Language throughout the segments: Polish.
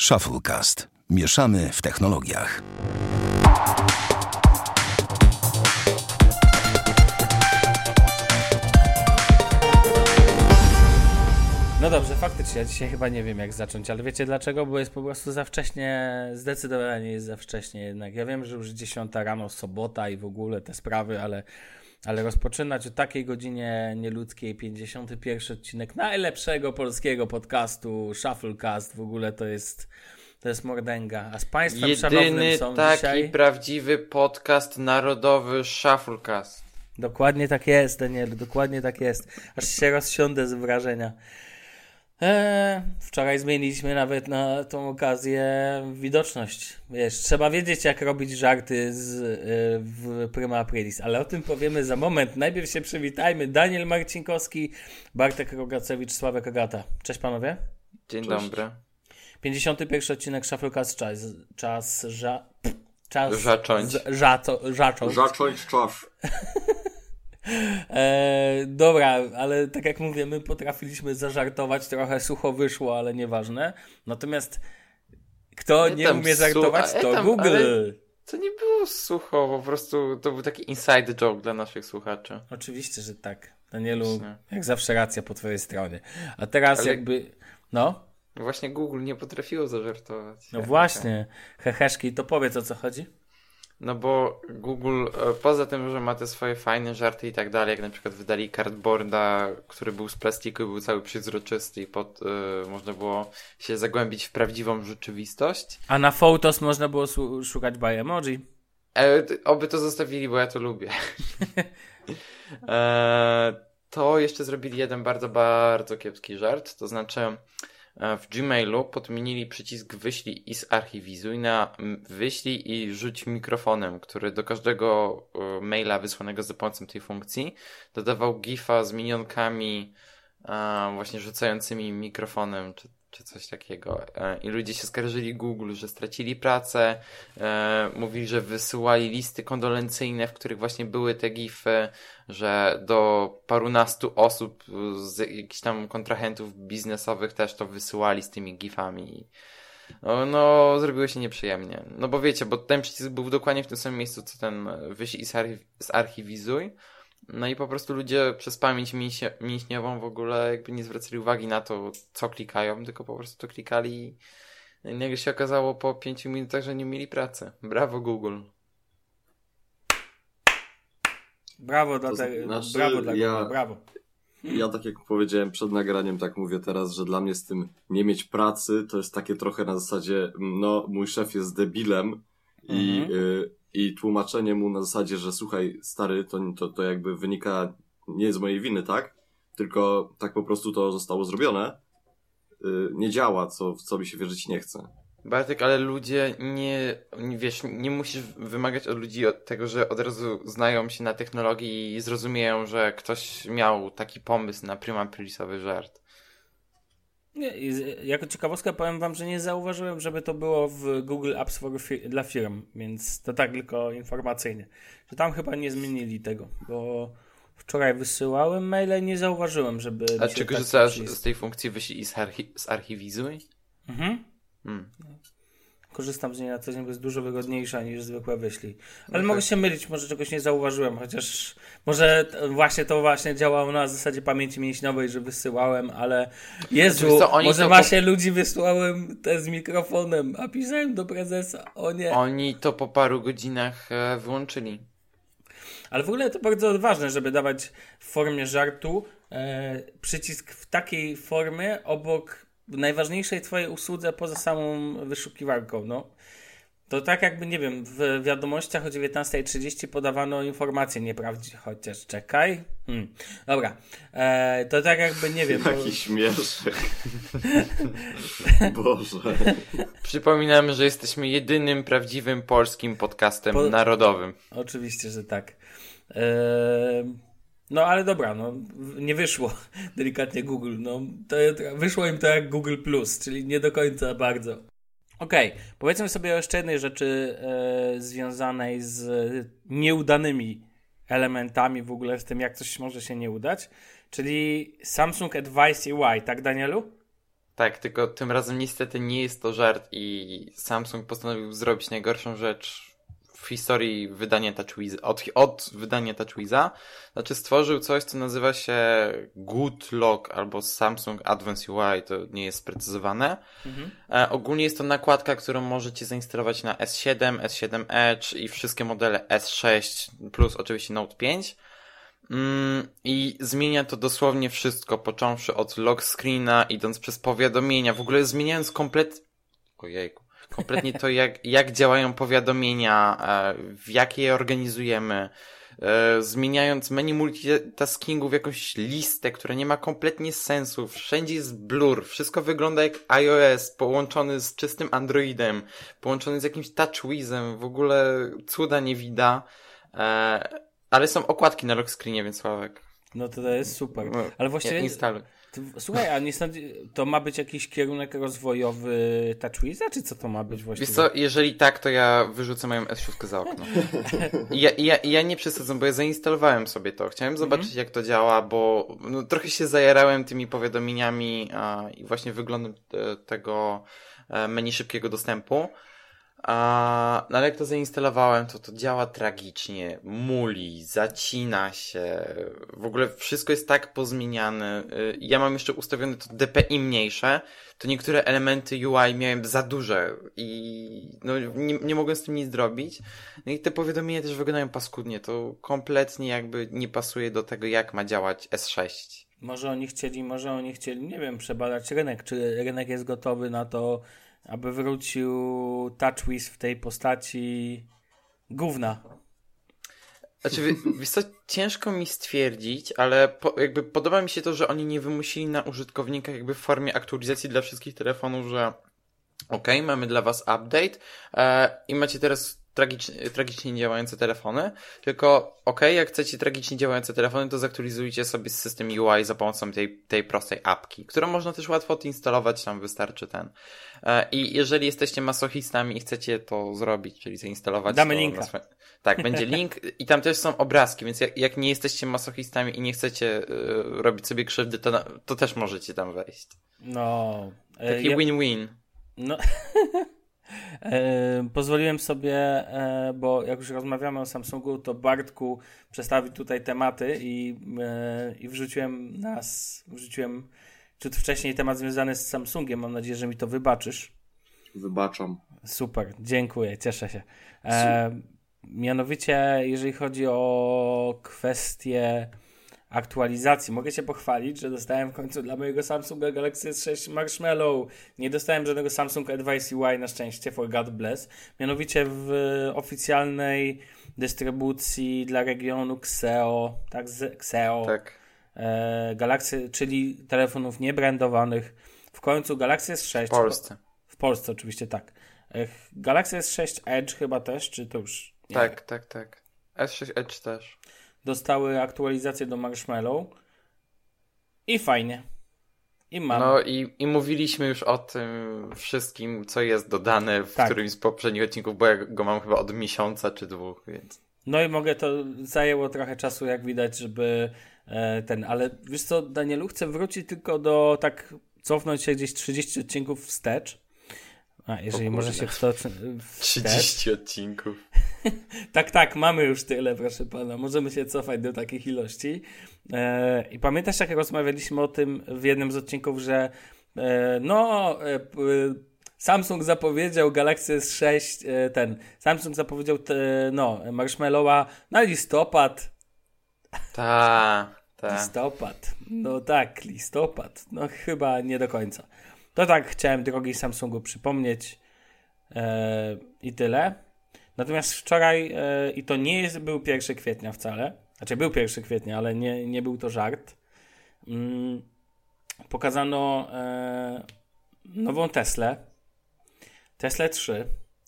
Shufflecast. Mieszamy w technologiach. No dobrze, faktycznie, ja dzisiaj chyba nie wiem jak zacząć, ale wiecie dlaczego? Bo jest po prostu za wcześnie, zdecydowanie jest za wcześnie jednak. Ja wiem, że już 10 rano, sobota i w ogóle te sprawy, ale, ale rozpoczynać o takiej godzinie nieludzkiej 51 odcinek najlepszego polskiego podcastu, Shufflecast w ogóle to jest... To jest mordęga. A z Państwem Jedyny szanownym są taki dzisiaj... prawdziwy podcast narodowy Shufflecast. Dokładnie tak jest, Daniel, dokładnie tak jest. Aż się rozsiądę z wrażenia. Eee, wczoraj zmieniliśmy nawet na tą okazję widoczność. Wiesz, trzeba wiedzieć, jak robić żarty z, e, w Prima Aprilis, ale o tym powiemy za moment. Najpierw się przywitajmy. Daniel Marcinkowski, Bartek Rogacewicz, Sławek Agata. Cześć panowie. Dzień Cześć. dobry. 51 odcinek Shufflecast czas, czas, ża, czas Zacząć. z- Żato, zacząć. Zacząć czas. E, dobra, ale tak jak mówię, my potrafiliśmy zażartować, trochę sucho wyszło, ale nieważne. Natomiast kto Nie nie umie żartować, to tam, Google. To nie było sucho, po prostu to był taki inside joke dla naszych słuchaczy. Oczywiście, że tak. Danielu, Jasne. jak zawsze racja po twojej stronie. A teraz Ale- jakby... No, Właśnie Google nie potrafiło zażartować. no właśnie. Heheszki, to powiedz o co chodzi. No bo Google, e, poza tym, że ma te swoje fajne żarty i tak dalej, jak na przykład wydali cardboarda, który był z plastiku i był cały przezroczysty i pod, e, można było się zagłębić w prawdziwą rzeczywistość. A na Photos można było szukać by emoji. E, oby to zostawili, bo ja to lubię. e, to jeszcze zrobili jeden bardzo, bardzo kiepski żart. To znaczy, w Gmailu podmienili przycisk wyślij i zarchiwizuj na wyślij i rzuć mikrofonem, który do każdego e, maila wysłanego za pomocą tej funkcji dodawał gifa z minionkami e, właśnie rzucającymi mikrofonem, czy, czy coś takiego. E, I ludzie się skarżyli Google, że stracili pracę, e, mówili, że wysyłali listy kondolencyjne, w których właśnie były te gify, że do parunastu osób z jakichś tam kontrahentów biznesowych też to wysyłali z tymi gifami. No, no, zrobiło się nieprzyjemnie. No bo wiecie, bo ten przycisk był dokładnie w tym samym miejscu, co ten wyślij i zarchi- zarchiwizuj. No i po prostu ludzie przez pamięć mięśnie- mięśniową w ogóle jakby nie zwracali uwagi na to, co klikają, tylko po prostu to klikali i nagle się okazało po pięciu minutach, że nie mieli pracy. Brawo Google. Brawo dla tego, znaczy, brawo dla ja- Google, brawo. Ja tak jak powiedziałem przed nagraniem, tak mówię teraz, że dla mnie z tym nie mieć pracy to jest takie trochę na zasadzie, no mój szef jest debilem i, Mhm. y, i tłumaczenie mu na zasadzie, że słuchaj stary, to, to, to jakby wynika nie z mojej winy, tak? Tylko tak po prostu to zostało zrobione. Y, nie działa, co, w co mi się wierzyć nie chce. Bartek, ale ludzie nie, nie wiesz, nie musisz wymagać od ludzi od tego, że od razu znają się na technologii i zrozumieją, że ktoś miał taki pomysł na prima aprilisowy żart. Nie, jako ciekawostkę powiem wam, że nie zauważyłem, żeby to było w Google Apps for dla firm, więc to tak tylko informacyjnie. Że tam chyba nie zmienili tego, bo wczoraj wysyłałem maile i nie zauważyłem, żeby. A czy taki korzystasz z tej funkcji wyślij i zarchi- zarchiwizuj? Mhm. Hmm. Korzystam z niej na co dzień, bo jest dużo wygodniejsza niż zwykłe wyślij. Ale Okej. mogę się mylić, może czegoś nie zauważyłem, chociaż może właśnie to właśnie działało na zasadzie pamięci mięśniowej, że wysyłałem, ale Jezu, co, może to masie ludzi wysłałem te z mikrofonem, a pisałem do prezesa, o nie. Oni to po paru godzinach e, wyłączyli. Ale w ogóle to bardzo odważne, żeby dawać w formie żartu e, przycisk w takiej formie obok najważniejszej twojej usłudze poza samą wyszukiwarką. No. To tak jakby, nie wiem, w wiadomościach o 19.30 podawano informacje nieprawdziwe, chociaż czekaj. Hmm. Dobra, e, to tak jakby, nie wiem, bo, Jaki śmieszek. Boże. Przypominam, że jesteśmy jedynym prawdziwym polskim podcastem Po- narodowym. oczywiście, że tak. E, no ale dobra, no nie wyszło delikatnie Google. No, to, wyszło im to jak Google Plus, czyli nie do końca bardzo. Okej, powiedzmy sobie o jeszcze jednej rzeczy e, związanej z nieudanymi elementami w ogóle, z tym jak coś może się nie udać, czyli Samsung Advice UI, tak Danielu? Tak, tylko tym razem niestety nie jest to żart i Samsung postanowił zrobić najgorszą rzecz w historii wydania TouchWiz, od, od wydania TouchWiza. Znaczy stworzył coś, co nazywa się Good Lock albo Samsung Advanced UI, to nie jest sprecyzowane. Mhm. E, ogólnie jest to nakładka, którą możecie zainstalować na S7, S7 Edge i wszystkie modele S6 plus oczywiście Note 5. Mm, I zmienia to dosłownie wszystko, począwszy od lock screena, idąc przez powiadomienia, w ogóle zmieniając komplet... Ojejku. Kompletnie to, jak, jak działają powiadomienia, e, w jakie je organizujemy, e, zmieniając menu multitaskingu w jakąś listę, która nie ma kompletnie sensu, wszędzie jest blur, wszystko wygląda jak iOS połączony z czystym Androidem, połączony z jakimś TouchWizem, w ogóle cuda nie widać. E, ale są okładki na lock screenie, więc Sławek. No to, to jest super. No, Ale właściwie. Instaluj. Słuchaj, a nie sądzi- to ma być jakiś kierunek rozwojowy TouchWiza, czy co to ma być właściwie? Wiesz co, jeżeli tak, to ja wyrzucę moją S6 za okno. Ja, ja, ja nie przesadzam, bo ja zainstalowałem sobie to. Chciałem zobaczyć, jak to działa, bo no, trochę się zajarałem tymi powiadomieniami a, i właśnie wyglądem te, tego e, menu szybkiego dostępu. A, no ale jak to zainstalowałem, to to działa tragicznie, muli, zacina się, w ogóle wszystko jest tak pozmieniane. Y, Ja mam jeszcze ustawione to DPI mniejsze, to niektóre elementy UI miałem za duże i no, nie, nie mogłem z tym nic zrobić. No i te powiadomienia też wyglądają paskudnie, to kompletnie jakby nie pasuje do tego, jak ma działać S6. Może oni chcieli, może oni chcieli, nie wiem, przebadać rynek. Czy rynek jest gotowy na to, aby wrócił TouchWiz w tej postaci gówna? Znaczy, wi- wiesz co, ciężko mi stwierdzić, ale po, jakby podoba mi się to, że oni nie wymusili na użytkownikach jakby w formie aktualizacji dla wszystkich telefonów, że okej, mamy dla was update e, i macie teraz tragicznie, tragicznie działające telefony, tylko okej, jak chcecie tragicznie działające telefony, to zaktualizujcie sobie system UI za pomocą tej, tej prostej apki, którą można też łatwo odinstalować, tam wystarczy ten. E, I jeżeli jesteście masochistami i chcecie to zrobić, czyli zainstalować Damy to linka. swoje... Tak, będzie link i tam też są obrazki, więc jak, jak nie jesteście masochistami i nie chcecie y, robić sobie krzywdy, to, na, to też możecie tam wejść. No. e, Taki ja- win-win. No. Pozwoliłem sobie, e, bo jak już rozmawiamy o Samsungu, to Bartku przedstawić tutaj tematy i, e, i wrzuciłem nas, wrzuciłem ciut wcześniej temat związany z Samsungiem. Mam nadzieję, że mi to wybaczysz. Wybaczam. Super, dziękuję, cieszę się. E, mianowicie, jeżeli chodzi o kwestię aktualizacji, mogę się pochwalić, że dostałem w końcu dla mojego Samsunga Galaxy S6 Marshmallow. Nie dostałem żadnego Samsung Advice UI na szczęście, for God bless. Mianowicie w oficjalnej dystrybucji dla regionu Xeo, tak, z Xeo, Tak. e, Galaxy, czyli telefonów niebrandowanych. W końcu Galaxy S6 W Polsce. w Polsce oczywiście tak. Galaxy S6 Edge chyba też, czy to już Tak, wiem. tak, tak. S6 Edge też. Dostały aktualizację do Marshmallow i fajnie. I mam. No i, i mówiliśmy już o tym wszystkim, co jest dodane w Tak. którymś z poprzednich odcinków, bo ja go mam chyba od miesiąca czy dwóch, więc... No i mogę, to zajęło trochę czasu, jak widać, żeby e, ten, ale wiesz co, Danielu, chcę wrócić tylko do tak, cofnąć się gdzieś 30 odcinków wstecz. A, jeżeli może się wstecz. 30 odcinków. Tak, tak, mamy już tyle, proszę pana. Możemy się cofać do takich ilości. E, I pamiętasz, jak rozmawialiśmy o tym w jednym z odcinków, że e, no, e, p- Samsung zapowiedział Galaxy S6, e, ten, Samsung zapowiedział te, no, Marshmallowa na listopad. Ta, ta. Listopad. No tak, listopad. No chyba nie do końca. To tak chciałem drogi Samsungu przypomnieć e, i tyle. Natomiast wczoraj, e, i to nie jest, był 1 kwietnia wcale, znaczy był 1 kwietnia, ale nie, nie był to żart, mm, pokazano e, nową Teslę, Tesla 3,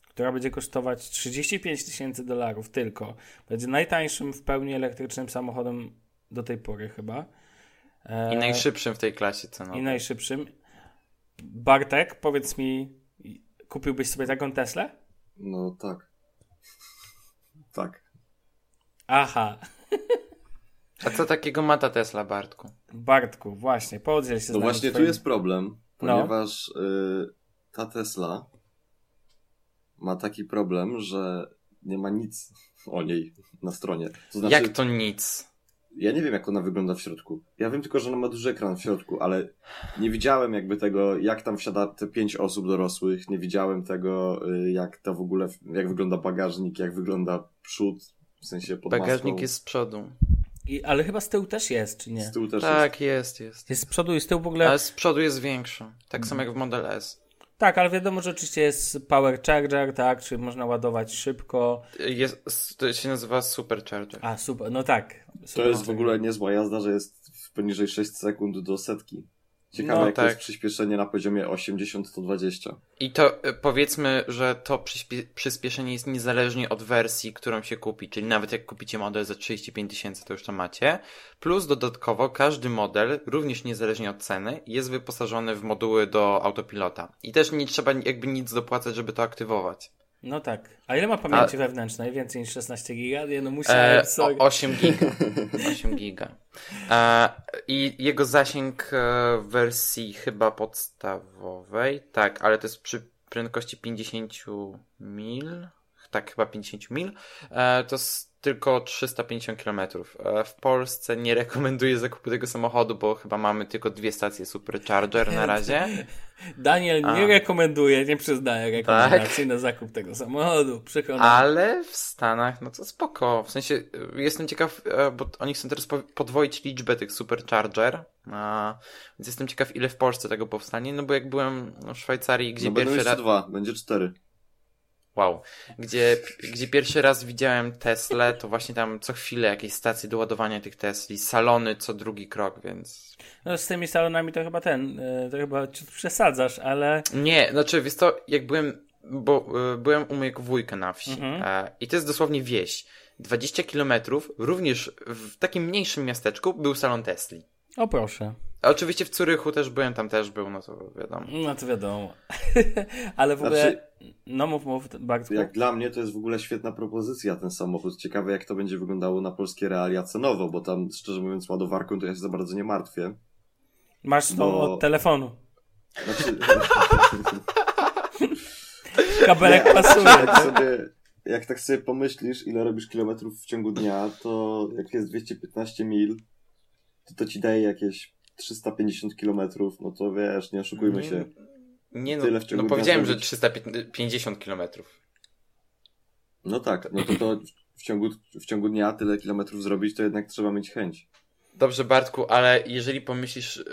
która będzie kosztować 35 tysięcy dolarów tylko. Będzie najtańszym w pełni elektrycznym samochodem do tej pory chyba. I najszybszym w tej klasie cenowej. I najszybszym. Bartek, powiedz mi, kupiłbyś sobie taką Teslę? No tak. Tak. Aha, A co takiego ma ta Tesla, Bartku? Bartku, właśnie, podziel się z No właśnie tu jest problem, No. ponieważ y, ta Tesla ma taki problem, że nie ma nic o niej na stronie. To znaczy, Jak to nic? Ja nie wiem, jak ona wygląda w środku. Ja wiem tylko, że ona ma duży ekran w środku, ale nie widziałem jakby tego, jak tam wsiada te pięć osób dorosłych, nie widziałem tego, y, jak to w ogóle, jak wygląda bagażnik, jak wygląda przód, w sensie pod Bagażnik maską. jest z przodu. I, ale chyba z tyłu też jest, czy nie? Z tyłu też jest. Tak, jest, jest. Jest z przodu i z tyłu w ogóle. Ale z przodu jest większy. Tak samo jak w Model S. Tak, ale wiadomo, że oczywiście jest power charger, tak, czy można ładować szybko. Jest, to się nazywa Supercharger. A, super, no tak. To Super. jest w ogóle niezła jazda, że jest poniżej 6 sekund do setki. Ciekawe, No jak to tak. jest przyspieszenie na poziomie 80-120. I to y, powiedzmy, że to przyspie- przyspieszenie jest niezależnie od wersji, którą się kupi. Czyli nawet jak kupicie model za 35 tysięcy, to już to macie. Plus dodatkowo każdy model, również niezależnie od ceny, jest wyposażony w moduły do autopilota. I też nie trzeba jakby nic dopłacać, żeby to aktywować. No tak. A ile ma pamięci wewnętrznej? Więcej niż 16 giga? Nie, no E, musiałem, o, sorry. 8 giga. 8 giga. E, I jego zasięg e, w wersji chyba podstawowej, tak, ale to jest przy prędkości 50 mil, tak, chyba 50 mil, e, to jest tylko 350 km. E, w Polsce nie rekomenduję zakupu tego samochodu, bo chyba mamy tylko dwie stacje Supercharger na razie. Daniel nie A. Tak. rekomenduje, nie przyznaje rekomendacji na zakup tego samochodu. Przykro nam. Ale w Stanach, no to spoko. W sensie, y, jestem ciekaw, e, bo oni chcą teraz po- podwoić liczbę tych supercharger, a, więc jestem ciekaw, ile w Polsce tego powstanie, no bo jak byłem w Szwajcarii, gdzie no będą pierwszy raz... dwa, będzie cztery. Wow. Gdzie, gdzie pierwszy raz widziałem Teslę, to właśnie tam co chwilę jakieś stacje do ładowania tych Tesli, salony co drugi krok, więc... No z tymi salonami to chyba ten, y, to chyba przesadzasz, ale Nie, znaczy, wiesz to, jak byłem, bo y, byłem u mojego wujka na wsi Mhm. e, i to jest dosłownie wieś. 20 kilometrów, również w takim mniejszym miasteczku był salon Tesli. o proszę. A oczywiście w Curychu też byłem, tam też był, no to wiadomo. No to wiadomo. ale w ogóle, Znaczy- no mów, mów, Bartku. Jak dla mnie to jest w ogóle świetna propozycja ten samochód. Ciekawe jak to będzie wyglądało na polskie realia cenowo, bo tam szczerze mówiąc ładowarką to ja się za bardzo nie martwię. Masz to bo- od telefonu. Znaczy, Kabelek Nie, pasuje. jak, sobie, jak tak sobie pomyślisz, ile robisz kilometrów w ciągu dnia, to jak jest 215 mil, to to ci daje jakieś 350 kilometrów, no to wiesz, nie oszukujmy się. Nie no, Tyle w ciągu no dnia powiedziałem, że zrobić. 350 kilometrów. No tak, no to to w ciągu, w ciągu dnia tyle kilometrów zrobić, to jednak trzeba mieć chęć. Dobrze, Bartku, ale jeżeli pomyślisz e,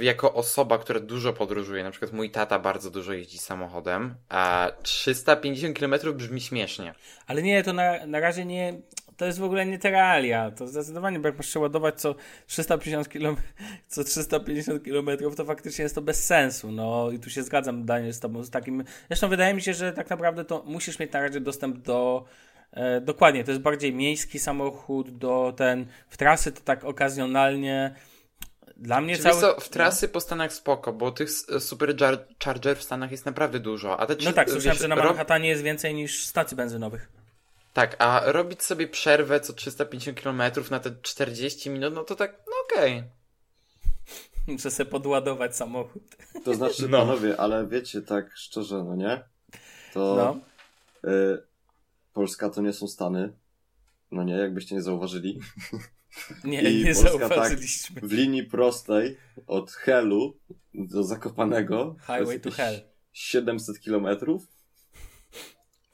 jako osoba, która dużo podróżuje, na przykład mój tata bardzo dużo jeździ samochodem, a 350 km brzmi śmiesznie. Ale nie, to na, na razie nie. To jest w ogóle nie te realia. To zdecydowanie, bo jak masz się ładować co 350 km, co 350 km, to faktycznie jest to bez sensu. No i tu się zgadzam, Daniel, z tobą z takim. Zresztą wydaje mi się, że tak naprawdę to musisz mieć na razie dostęp do. E, dokładnie, to jest bardziej miejski samochód, do ten. W trasy to tak okazjonalnie. Dla mnie Czy cały. wiesz co, w trasy po Stanach spoko, bo tych s- supercharger w Stanach jest naprawdę dużo. A te No tak, słyszałem, wiesz, że na Manhattanie jest więcej niż stacji benzynowych. Tak, a robić sobie przerwę co 350 km na te 40 minut, no to tak, no okej. Muszę sobie podładować samochód. To znaczy, No. panowie, ale wiecie, tak szczerze, no nie? To No. y, Polska to nie są Stany. No nie, jakbyście nie zauważyli. Nie, I nie Polska tak zauważyliśmy. W linii prostej od Helu do Zakopanego Highway to hell. 700 kilometrów.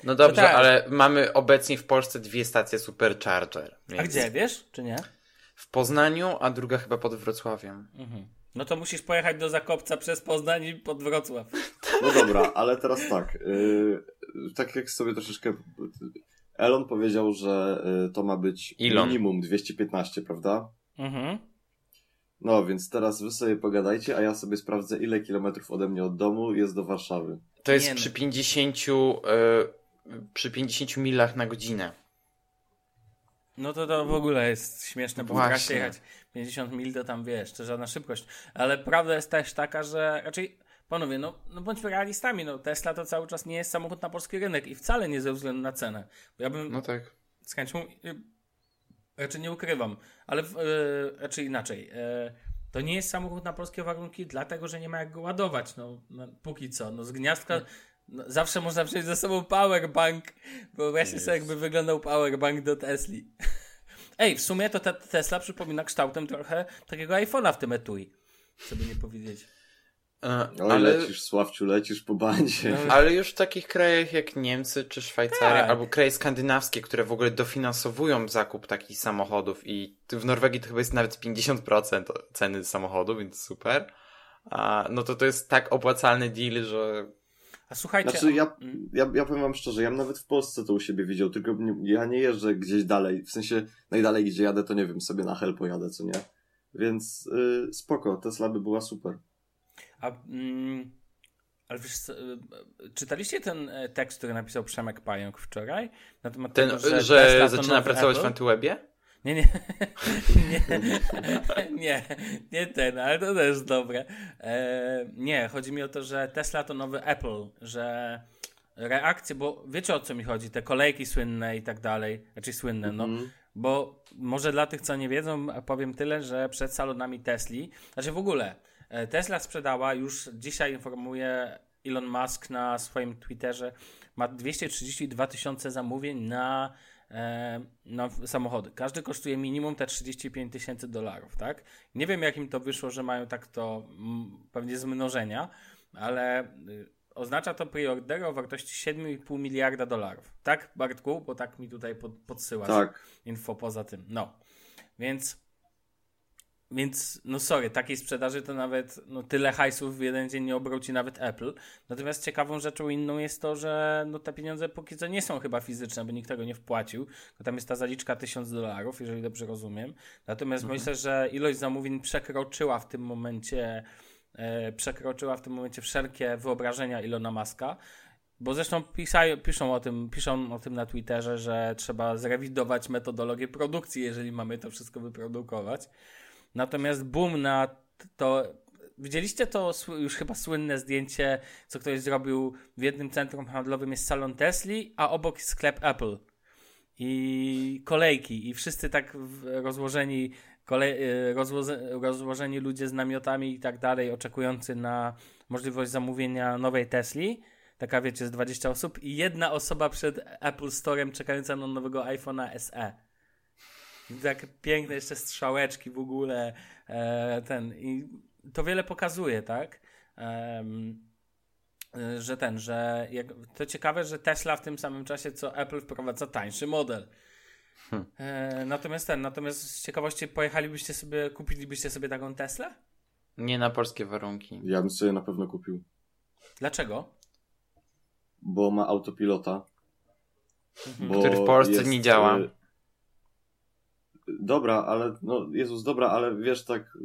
No dobrze, tak. ale mamy obecnie w Polsce dwie stacje supercharger. A Więc gdzie, wiesz, czy nie? W Poznaniu, a druga chyba pod Wrocławiem. Mhm. No to musisz pojechać do Zakopca przez Poznań i pod Wrocław. No dobra, ale teraz tak. y, tak jak sobie troszeczkę. Elon powiedział, że y, to ma być Elon. minimum 215, prawda? Mhm. No, więc teraz wy sobie pogadajcie, a ja sobie sprawdzę, ile kilometrów ode mnie od domu jest do Warszawy. To jest Nie no. przy 50, e, przy 50 milach na godzinę. No to to w ogóle jest śmieszne, bo w jechać 50 mil to tam wiesz, to żadna szybkość. Ale prawda jest też taka, że raczej, panowie, no, no bądźmy realistami, no Tesla to cały czas nie jest samochód na polski rynek i wcale nie ze względu na cenę. Bo ja bym No tak. z chęcią, y, raczej nie ukrywam, ale w, y, raczej inaczej. Y, To nie jest samochód na polskie warunki, dlatego że nie ma jak go ładować. No, no póki co. No, z gniazdka no, zawsze można wziąć ze sobą powerbank. Wyobraźcie sobie, jakby wyglądał powerbank do Tesli. Ej, w sumie to ta Tesla przypomina kształtem trochę takiego iPhone'a w tym etui. Co by nie powiedzieć. Oj, ale, lecisz, Sławciu, lecisz po bandzie. ale już w takich krajach jak Niemcy czy Szwajcaria, Tak. albo kraje skandynawskie, które w ogóle dofinansowują zakup takich samochodów i w Norwegii to chyba jest nawet 50% ceny samochodu, więc super. A, no to to jest tak opłacalny deal, że A słuchajcie. Znaczy, ja, Mm. ja, ja powiem wam szczerze, ja bym nawet w Polsce to u siebie widział, tylko nie, ja nie jeżdżę gdzieś dalej. W sensie, najdalej gdzie jadę, to nie wiem, sobie na hel pojadę, co nie? Więc y, spoko, Tesla by była super. A, mm, ale wiesz, y, czytaliście ten e, tekst, który napisał Przemek Pająk wczoraj? Na temat ten, tego, że, że, zaczyna pracować Apple? w Antywebie? Nie, nie, nie, nie, nie ten, ale to też dobre. E, nie, chodzi mi o to, że Tesla to nowy Apple, że reakcje, bo wiecie o co mi chodzi, te kolejki słynne i tak dalej, znaczy słynne, no, Mhm. bo może dla tych, co nie wiedzą, powiem tyle, że przed salonami Tesli, znaczy w ogóle, e, Tesla sprzedała, już dzisiaj informuje Elon Musk na swoim Twitterze, ma 232 tysiące zamówień na, na samochody. Każdy kosztuje minimum te 35 tysięcy dolarów, tak? Nie wiem, jak im to wyszło, że mają tak to pewnie z mnożenia, ale y, oznacza to preordery o wartości 7,5 miliarda dolarów. Tak, Bartku? Bo tak mi tutaj pod, podsyłasz Tak. info poza tym. No. Więc więc, no sorry, takiej sprzedaży to nawet no, tyle hajsów w jeden dzień nie obróci nawet Apple. Natomiast ciekawą rzeczą inną jest to, że no, te pieniądze póki co nie są chyba fizyczne, bo nikt tego nie wpłacił. Bo tam jest ta zaliczka 1000 dolarów, jeżeli dobrze rozumiem. Natomiast myślę, że ilość zamówień przekroczyła w tym momencie e, przekroczyła w tym momencie wszelkie wyobrażenia Ilona Maska. Bo zresztą pisają, piszą, o tym, piszą o tym na Twitterze, że trzeba zrewidować metodologię produkcji, jeżeli mamy to wszystko wyprodukować. Natomiast boom na to. Widzieliście to już chyba słynne zdjęcie, co ktoś zrobił w jednym centrum handlowym jest salon Tesli, a obok jest sklep Apple. I kolejki, i wszyscy tak rozłożeni, kole, y, rozłoze, rozłożeni ludzie z namiotami i tak dalej, oczekujący na możliwość zamówienia nowej Tesli. Taka wiecie, z 20 osób, i jedna osoba przed Apple Storem czekająca na nowego iPhone'a SE. I Tak piękne jeszcze strzałeczki w ogóle. E, ten. I to wiele pokazuje, tak? E, że ten, że jak, to ciekawe, że Tesla w tym samym czasie co Apple wprowadza tańszy model. E, natomiast ten, natomiast z ciekawości pojechalibyście sobie, kupilibyście sobie taką Teslę? Nie na polskie warunki. Ja bym sobie na pewno kupił, Dlaczego? bo ma autopilota. Bo Który w Polsce jest, nie działa. Dobra, ale no Jezus, dobra, ale wiesz tak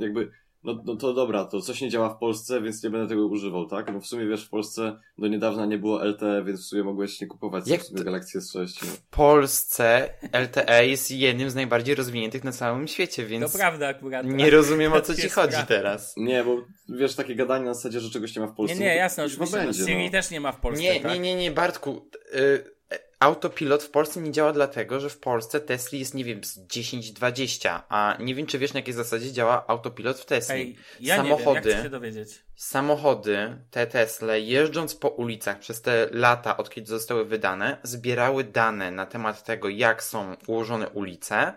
jakby no, no to dobra, to coś nie działa w Polsce, więc nie będę tego używał, tak? No w sumie wiesz, w Polsce do niedawna nie było LTE, więc w sumie mogłeś nie kupować Jak to- Galaxy S6. No. W Polsce LTE jest jednym z najbardziej rozwiniętych na całym świecie, To więc prawda akurat. nie rozumiem o co To ci chodzi prawda. teraz. Nie, bo wiesz, takie gadanie na zasadzie, że czegoś nie ma w Polsce. Nie, nie, no to jasne, oczywiście. będzie, Siri no. też nie ma w Polsce, Nie, tak? nie, nie, nie, Bartku. Y, autopilot w Polsce nie działa dlatego, że w Polsce Tesli jest, nie wiem, z 10-20, a nie wiem, czy wiesz, na jakiej zasadzie działa autopilot w Tesli. Ej, ja nie wiem, Samochody, jak chcę się dowiedzieć. samochody, te Tesle, jeżdżąc po ulicach przez te lata, od kiedy zostały wydane, zbierały dane na temat tego, jak są ułożone ulice e,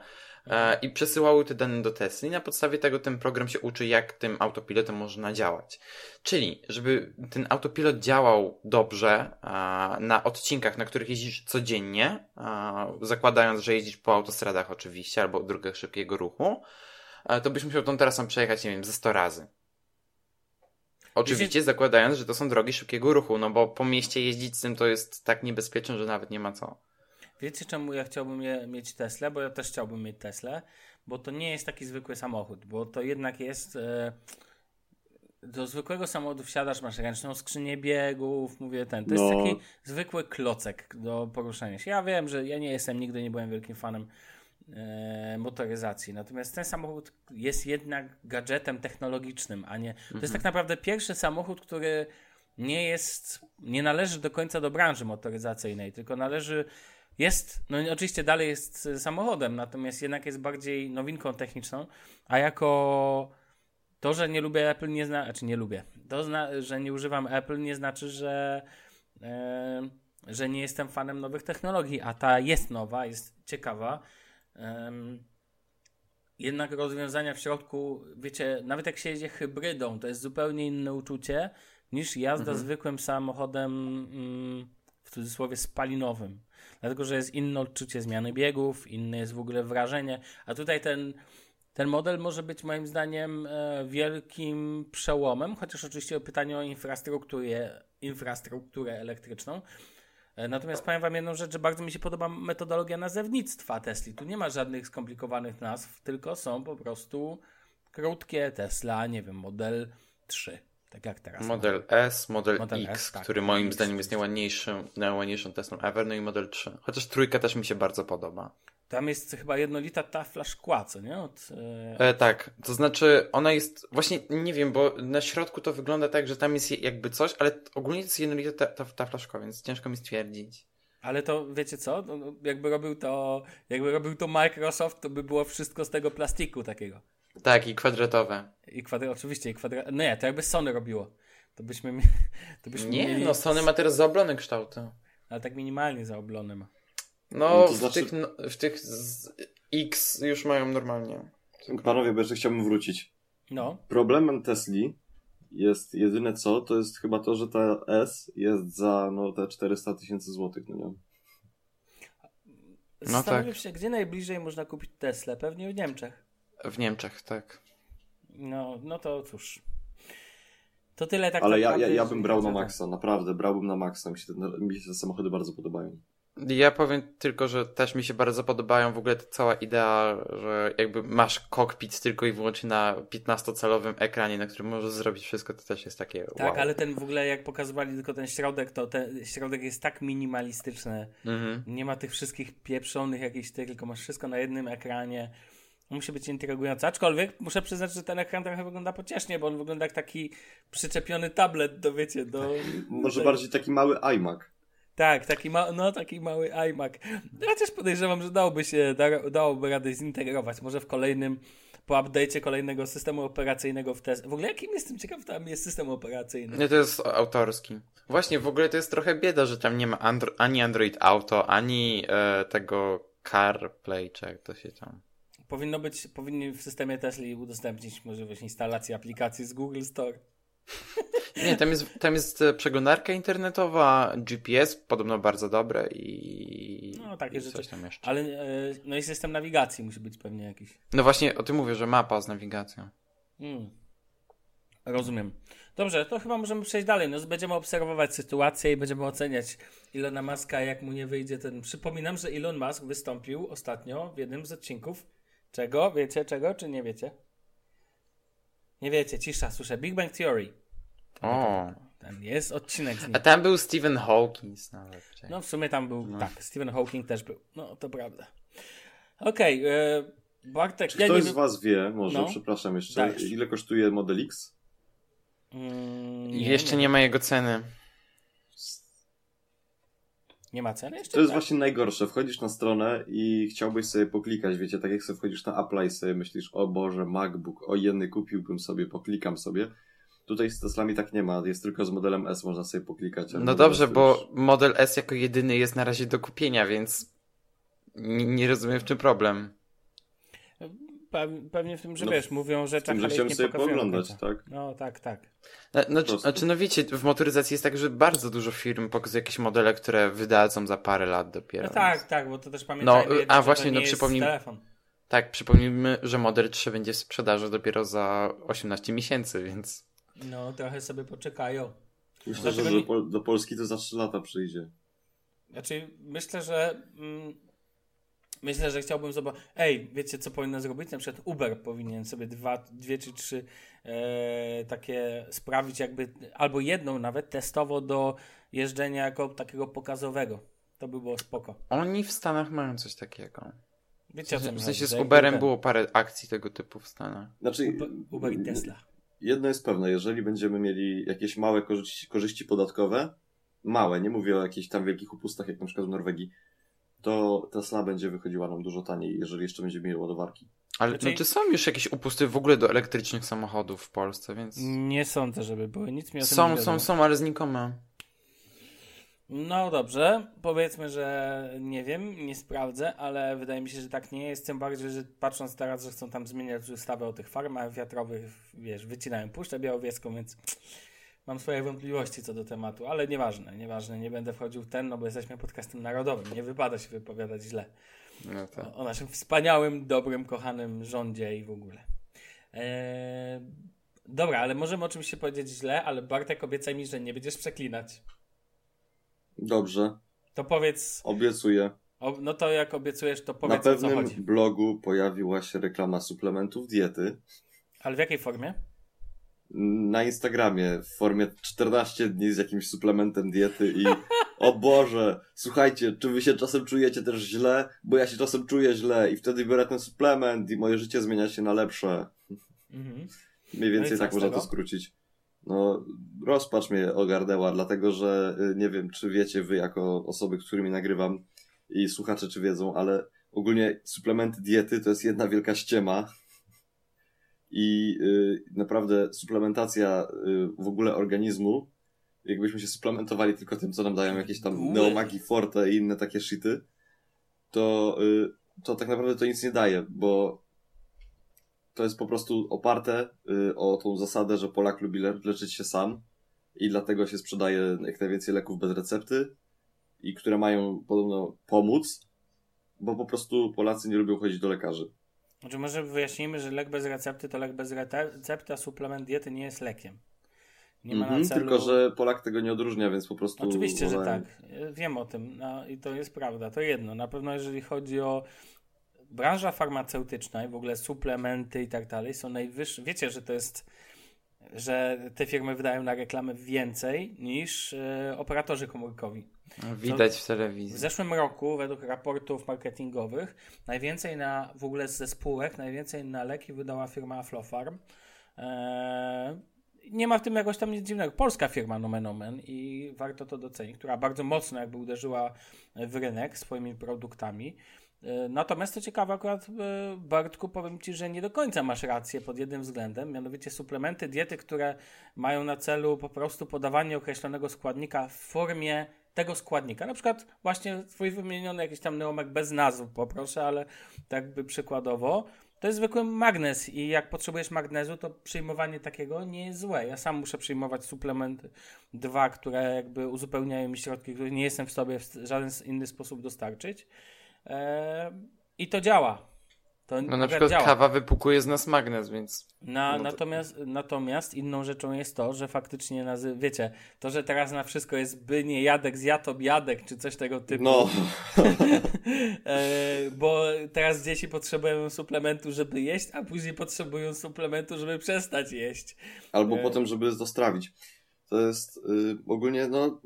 i przesyłały te dane do Tesli. Na podstawie tego ten program się uczy, jak tym autopilotem można działać. Czyli, żeby ten autopilot działał dobrze e, na odcinkach, na których jeździsz codziennie, e, zakładając, że jeździsz po autostradach oczywiście, albo drogach szybkiego ruchu, e, to byś musiał tą trasą przejechać, nie wiem, ze 100 razy. Oczywiście zakładając, że to są drogi szybkiego ruchu, no bo po mieście jeździć z tym to jest tak niebezpieczne, że nawet nie ma co. Wiecie, czemu ja chciałbym je, mieć Teslę? Bo ja też chciałbym mieć Teslę, bo to nie jest taki zwykły samochód, bo to jednak jest. E, do zwykłego samochodu wsiadasz, masz ręczną skrzynię biegów, mówię ten. To jest No. taki zwykły klocek do poruszania się. Ja wiem, że ja nie jestem, nigdy nie byłem wielkim fanem e, motoryzacji. Natomiast ten samochód jest jednak gadżetem technologicznym, a nie. To jest tak naprawdę pierwszy samochód, który nie jest, nie należy do końca do branży motoryzacyjnej, tylko należy jest, no oczywiście dalej jest samochodem, natomiast jednak jest bardziej nowinką techniczną, a jako to, że nie lubię Apple nie znaczy, znaczy nie lubię, to, zna, że nie używam Apple nie znaczy, że e, że nie jestem fanem nowych technologii, a ta jest nowa, jest ciekawa. E, jednak rozwiązania w środku, wiecie, nawet jak się jedzie hybrydą, to jest zupełnie inne uczucie niż jazda mhm. zwykłym samochodem mm, w cudzysłowie spalinowym. Dlatego, że jest inne odczucie zmiany biegów, inne jest w ogóle wrażenie, a tutaj ten, ten model może być moim zdaniem e, wielkim przełomem, chociaż oczywiście pytanie o infrastrukturę, infrastrukturę elektryczną. E, natomiast powiem Wam jedną rzecz, że bardzo mi się podoba metodologia nazewnictwa Tesli. Tu nie ma żadnych skomplikowanych nazw, tylko są po prostu krótkie Tesla, nie wiem, model 3. Tak jak teraz. Model S, model, model X, S, tak, który moim X, zdaniem jest najładniejszym, najładniejszą Teslą ever, no i model 3. Chociaż trójka też mi się bardzo podoba. Tam jest chyba jednolita tafla szkła, co nie? Od, e... E, tak, to znaczy ona jest, właśnie nie wiem, bo na środku to wygląda tak, że tam jest jakby coś, ale ogólnie to jest jednolita ta, ta, tafla szkła, więc ciężko mi stwierdzić. Ale to wiecie co? No, no, jakby robił to, jakby robił to Microsoft, to by było wszystko z tego plastiku takiego. Tak, i kwadratowe. I kwadra, oczywiście, i kwadra... No nie, to jakby Sony robiło. To byśmy, to byśmy Nie, mieli... no Sony ma teraz zaoblone kształty. Ale tak minimalnie zaoblone ma. No, no w, znaczy... tych, no, w tych X już mają normalnie. Panowie, bo jeszcze chciałbym wrócić. No. Problemem Tesli jest jedyne co, to jest chyba to, że ta S jest za no, te 400 tysięcy złotych, no nie? No Zastanawiam tak. się, gdzie najbliżej można kupić Tesla? Pewnie w Niemczech. W Niemczech, tak. No, no to cóż. To tyle tak Ale ja, ja, ja bym brał na maksa, naprawdę, brałbym na maksa. Mi się, te, mi się te samochody bardzo podobają. Ja powiem tylko, że też mi się bardzo podobają w ogóle ta cała idea, że jakby masz kokpit tylko i wyłącznie na 15-calowym ekranie, na którym możesz zrobić wszystko, to też jest takie Tak, wow. ale ten w ogóle jak pokazywali tylko ten środek, to ten środek jest tak minimalistyczny. Mhm. Nie ma tych wszystkich pieprzonych jakichś tych, tylko masz wszystko na jednym ekranie musi być intrygujący. Aczkolwiek muszę przyznać, że ten ekran trochę wygląda pociesznie, bo on wygląda jak taki przyczepiony tablet do, wiecie, do... Może do... bardziej taki mały iMac. Tak, taki, ma, no, taki mały iMac. Chociaż podejrzewam, że dałoby się, da, dałoby radę zintegrować. Może w kolejnym, po update'cie kolejnego systemu operacyjnego w test. W ogóle jakim jestem ciekaw, tam jest system operacyjny. Nie, to jest autorski. Właśnie, w ogóle to jest trochę bieda, że tam nie ma Andro ani Android Auto, ani e, tego CarPlay, czy jak to się tam... Powinno być, powinni w systemie Tesla udostępnić możliwość instalacji aplikacji z Google Store. Nie, tam jest, tam jest e, przeglądarka internetowa, GPS podobno bardzo dobre i. No, takie rzeczy. Coś tam jeszcze. Ale e, no i system nawigacji musi być pewnie jakiś. No właśnie o tym mówię, że mapa z nawigacją. Hmm. Rozumiem. Dobrze, to chyba możemy przejść dalej. No, będziemy obserwować sytuację i będziemy oceniać Ilona Muska, jak mu nie wyjdzie ten. Przypominam, że Elon Musk wystąpił ostatnio w jednym z odcinków Czego? Wiecie czego, czy nie wiecie? Nie wiecie, cisza, słyszę. Big Bang Theory. O. Ten jest odcinek z nim. A tam był Stephen Hawking nawet. No w sumie tam był, no. tak, Stephen Hawking też był. No to prawda. Okej, okay, e, Bartek... Czy ktoś z was wie, może, no? przepraszam jeszcze, Dajesz. ile kosztuje Model X? Mm, nie, jeszcze nie. nie ma jego ceny. Nie ma ceny jeszcze? To jest tak? właśnie najgorsze. Wchodzisz na stronę i chciałbyś sobie poklikać, wiecie, tak jak sobie wchodzisz na Apple i sobie myślisz, o Boże, MacBook, o jedny kupiłbym sobie, poklikam sobie. Tutaj z Teslami tak nie ma, jest tylko z modelem S można sobie poklikać. No dobrze, bo model S jako jedyny jest na razie do kupienia, więc nie, nie rozumiem w czym problem. Pewnie w tym, że no, wiesz, mówią że ale że nie sobie pooglądać, tak? No tak, tak. No, no, znaczy, no wiecie, w motoryzacji jest tak, że bardzo dużo firm pokazuje jakieś modele, które wydadzą za parę lat dopiero. No tak, tak, bo to też pamiętajmy, no, a właśnie, no przypomnijmy, telefon. Tak, przypomnijmy, że model 3 będzie w sprzedaży dopiero za 18 miesięcy, więc... No, trochę sobie poczekają. Myślę, że do, do Polski to za 3 lata przyjdzie. Znaczy, myślę, że... Mm, Myślę, że chciałbym zobaczyć. Ej, wiecie, co powinno zrobić? Na przykład Uber powinien sobie dwa, dwie czy trzy e, takie sprawić, jakby albo jedną nawet testowo do jeżdżenia jako takiego pokazowego. To by było spoko. Oni w Stanach mają coś takiego. Wiecie, W sensie z Uberem było parę akcji tego typu w Stanach. Znaczy, Uber, Uber i Tesla. Jedno jest pewne, jeżeli będziemy mieli jakieś małe korzyści, korzyści podatkowe, małe, nie mówię o jakichś tam wielkich upustach, jak na przykład w Norwegii, to Tesla będzie wychodziła nam dużo taniej, jeżeli jeszcze będzie mieli ładowarki. Ale Znaczy- no, czy są już jakieś upusty w ogóle do elektrycznych samochodów w Polsce, więc... Nie sądzę, żeby były. Nic mi o tym nie Są, są, są, ale znikome. No dobrze, powiedzmy, że nie wiem, nie sprawdzę, ale wydaje mi się, że tak nie jest. Tym bardziej, że patrząc teraz, że chcą tam zmieniać ustawę o tych farmach wiatrowych, wiesz, wycinają Puszczę Białowieską, więc mam swoje wątpliwości co do tematu, ale nieważne, nieważne, nie będę wchodził w ten, no bo jesteśmy podcastem narodowym, nie wypada się wypowiadać źle No tak. o, o naszym wspaniałym, dobrym, kochanym rządzie i w ogóle. Eee, dobra, ale możemy o czymś się powiedzieć źle, ale Bartek obiecaj mi, że nie będziesz przeklinać. Dobrze, To powiedz, obiecuję. o, no to jak obiecujesz, to Na powiedz o co pewnym blogu pojawiła się reklama suplementów diety. Ale w jakiej formie? Na Instagramie w formie 14 dni z jakimś suplementem diety i o Boże, słuchajcie, czy wy się czasem czujecie też źle? Bo ja się czasem czuję źle i wtedy biorę ten suplement i moje życie zmienia się na lepsze. Mhm. Mniej No więcej co tak można to skrócić. No, rozpacz mnie ogarnęła, dlatego że y, nie wiem, czy wiecie wy jako osoby, którymi nagrywam i słuchacze, czy wiedzą, ale ogólnie suplementy diety to jest jedna wielka ściema. I y, naprawdę suplementacja y, w ogóle organizmu, jakbyśmy się suplementowali tylko tym, co nam dają jakieś tam neomagi forte i inne takie shity, to, y, to tak naprawdę to nic nie daje, bo to jest po prostu oparte o tą zasadę, że Polak lubi le leczyć się sam i dlatego się sprzedaje jak najwięcej leków bez recepty i które mają podobno pomóc, bo po prostu Polacy nie lubią chodzić do lekarzy. Znaczy może wyjaśnijmy, że lek bez recepty to lek bez recepty, a suplement diety nie jest lekiem. Nie ma Mhm, na celu... Tylko, że Polak tego nie odróżnia, więc po prostu... Oczywiście, że tak. Wiem o tym no, i to jest prawda. To jedno. Na pewno jeżeli chodzi o branża farmaceutyczna i w ogóle suplementy i tak dalej są najwyższe. Wiecie, że to jest, że te firmy wydają na reklamę więcej niż e, operatorzy komórkowi. Widać w W telewizji. zeszłym roku, według raportów marketingowych, najwięcej na w ogóle ze spółek, najwięcej na leki wydała firma Aflofarm. Eee, nie ma w tym jakoś tam nic dziwnego. Polska firma nomen omen i warto to docenić, która bardzo mocno jakby uderzyła w rynek swoimi produktami. E, Natomiast to ciekawe akurat, e, Bartku, powiem Ci, że nie do końca masz rację pod jednym względem, mianowicie suplementy diety, które mają na celu po prostu podawanie określonego składnika w formie tego składnika. Na przykład właśnie twój wymieniony jakiś tam neomek bez nazw, poproszę, ale tak by przykładowo. To jest zwykły magnez i jak potrzebujesz magnezu, to przyjmowanie takiego nie jest złe. Ja sam muszę przyjmować suplementy dwa, które jakby uzupełniają mi środki, których nie jestem w sobie w żaden inny sposób dostarczyć. Eee, I to działa. To No na przykład działa. kawa wypukuje z nas magnes, więc Na, No to- natomiast, natomiast inną rzeczą jest to, że faktycznie nazy- wiecie, to, że teraz na wszystko jest by nie jadek, zjatob jadek, czy coś tego typu. No, e, bo teraz dzieci potrzebują suplementu, żeby jeść, a później potrzebują suplementu, żeby przestać jeść. albo E. potem, żeby to strawić. To jest y, ogólnie, no...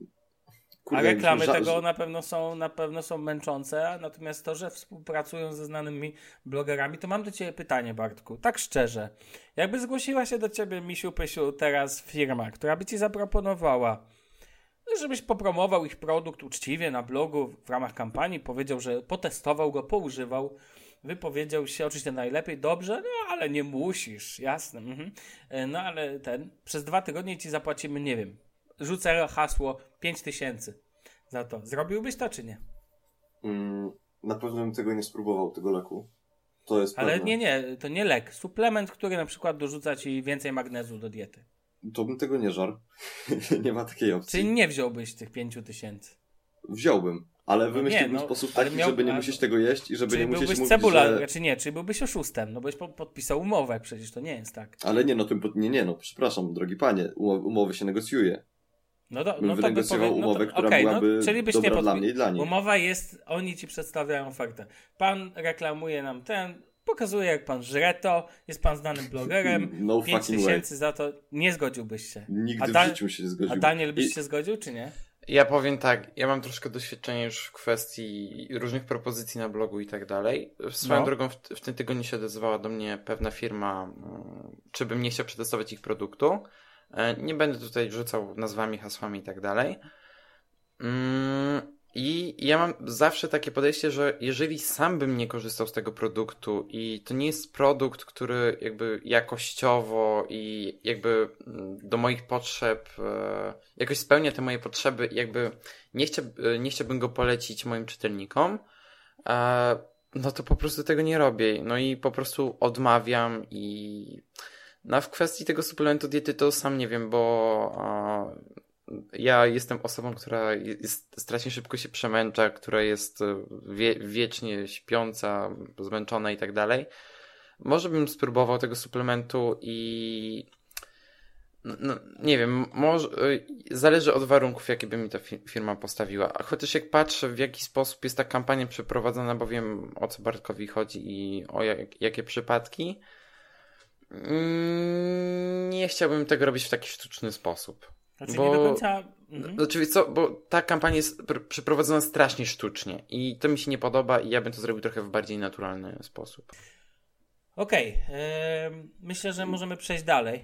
A kurde, reklamy jakbyśmy ża- tego na pewno są na pewno są męczące, natomiast to, że współpracują ze znanymi blogerami, to mam do Ciebie pytanie, Bartku, tak szczerze. Jakby zgłosiła się do Ciebie, Misiu Pysiu, teraz firma, która by Ci zaproponowała, żebyś popromował ich produkt uczciwie na blogu w ramach kampanii, powiedział, że potestował go, poużywał, wypowiedział się oczywiście najlepiej, dobrze, no ale nie musisz, jasne. Mhm. E, No ale ten, przez dwa tygodnie Ci zapłacimy, nie wiem, rzucę hasło 5000 za to. Zrobiłbyś to, czy nie? Mm, na pewno bym tego nie spróbował, tego leku. To jest Ale pewne. nie, nie, to nie lek. Suplement, który na przykład dorzuca ci więcej magnezu do diety. To bym tego nie żarł. nie ma takiej opcji. Czyli nie wziąłbyś tych 5000. Wziąłbym, ale wymyśliłbym nie, no, sposób taki, miał- żeby nie musieć tego jeść i żeby Czyli nie musieć byłbyś mówić, cebula, że... znaczy nie, czyli byłbyś oszustem, no boś po, podpisał umowę, przecież to nie jest tak. Ale nie, no to nie, nie, no przepraszam, drogi panie, umo- umowy się negocjuje. No, do, Bym no to by powie, no umowę, to, która okej, byłaby no, czyli byś dobra nie dla podpi- mnie i dla nich. Umowa jest, oni ci przedstawiają ofertę. Pan reklamuje nam ten, pokazuje jak pan żre to, jest pan znanym blogerem, No 5 fucking way. tysięcy za to, nie zgodziłbyś się. Nigdy A da- w życiu się nie A zgodził. Daniel byś I- się zgodził, czy nie? Ja powiem tak, ja mam troszkę doświadczenia już w kwestii różnych propozycji na blogu i tak dalej. Swoją No. drogą w, w tym tygodniu się odezwała do mnie pewna firma, mm, czy bym nie chciał przetestować ich produktu. E, Nie będę tutaj rzucał nazwami, hasłami i tak dalej. Mm, I ja mam zawsze takie podejście, że jeżeli sam bym nie korzystał z tego produktu i to nie jest produkt, który jakby jakościowo i jakby mm, do moich potrzeb e, jakoś spełnia te moje potrzeby, jakby nie, chcia, e, nie chciałbym go polecić moim czytelnikom, no to po prostu tego nie robię. No i po prostu odmawiam i no w kwestii tego suplementu diety to sam nie wiem, bo ja jestem osobą, która jest, strasznie szybko się przemęcza, która jest e, wie, wiecznie śpiąca, zmęczona i tak dalej. Może bym spróbował tego suplementu i no, no, nie wiem, może, zależy od warunków, jakie by mi ta firma postawiła. A chociaż jak patrzę, w jaki sposób jest ta kampania przeprowadzona, bo wiem o co Bartkowi chodzi i o jak, jakie przypadki, nie chciałbym tego robić w taki sztuczny sposób. Znaczy bo, nie do końca... Mhm. Znaczy, co, bo ta kampania jest przeprowadzona strasznie sztucznie i to mi się nie podoba i ja bym to zrobił trochę w bardziej naturalny sposób. Okej, okay. myślę, że możemy przejść dalej.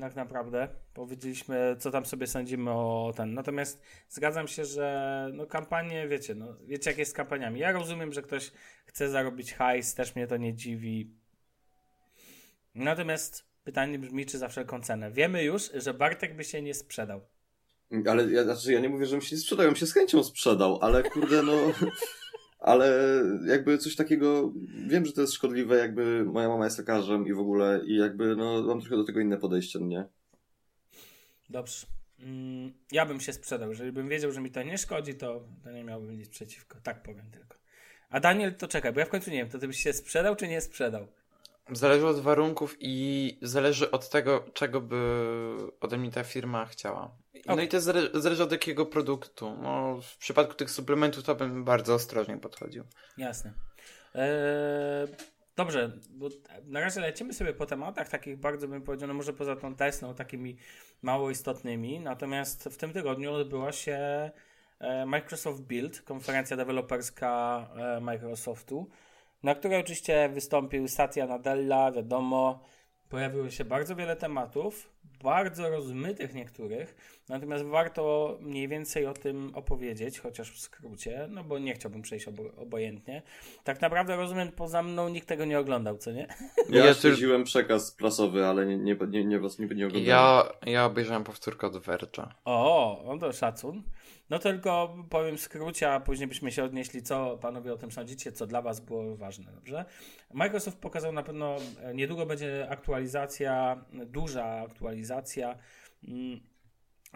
Tak naprawdę. Powiedzieliśmy, co tam sobie sądzimy o ten. Natomiast zgadzam się, że no kampanie, wiecie, no, wiecie jak jest z kampaniami. Ja rozumiem, że ktoś chce zarobić hajs, też mnie to nie dziwi. Natomiast Pytanie brzmi, czy za wszelką cenę. Wiemy już, że Bartek by się nie sprzedał. Ale ja, znaczy ja nie mówię, że bym się nie sprzedał, ja bym się z chęcią sprzedał, ale kurde no... ale jakby coś takiego, wiem, że to jest szkodliwe, jakby moja mama jest lekarzem i w ogóle i jakby no mam trochę do tego inne podejście, no nie? Dobrze. Mm, ja bym się sprzedał. Jeżeli bym wiedział, że mi to nie szkodzi, to, to nie miałbym nic przeciwko. Tak powiem tylko. A Daniel, to czekaj, bo ja w końcu nie wiem, to ty byś się sprzedał czy nie sprzedał? Zależy od warunków i zależy od tego, czego by ode mnie ta firma chciała. No i to zależy, zależy od jakiego produktu. No, w przypadku tych suplementów to bym bardzo ostrożnie podchodził. Jasne. Eee, dobrze, bo na razie lecimy sobie po tematach takich bardzo bym powiedział, no może poza tą Teslą, takimi mało istotnymi. Natomiast w tym tygodniu odbyła się e, Microsoft Build, konferencja deweloperska e, Microsoftu na której oczywiście wystąpił Satya Nadella, wiadomo, pojawiło się bardzo wiele tematów, bardzo rozmytych niektórych, natomiast warto mniej więcej o tym opowiedzieć, chociaż w skrócie, no bo nie chciałbym przejść obo obojętnie. Tak naprawdę rozumiem, poza mną nikt tego nie oglądał, co nie? Ja, ja śledziłem przekaz prasowy, ale nie, nie, nie, nie, was nie, nie oglądałem. Ja, ja obejrzałem powtórkę od Verge'a. O, no to szacun. No tylko powiem w skrócie, a później byśmy się odnieśli, co panowie o tym sądzicie, co dla was było ważne, dobrze? Microsoft pokazał na pewno, e, niedługo będzie aktualizacja, duża aktualizacja mm,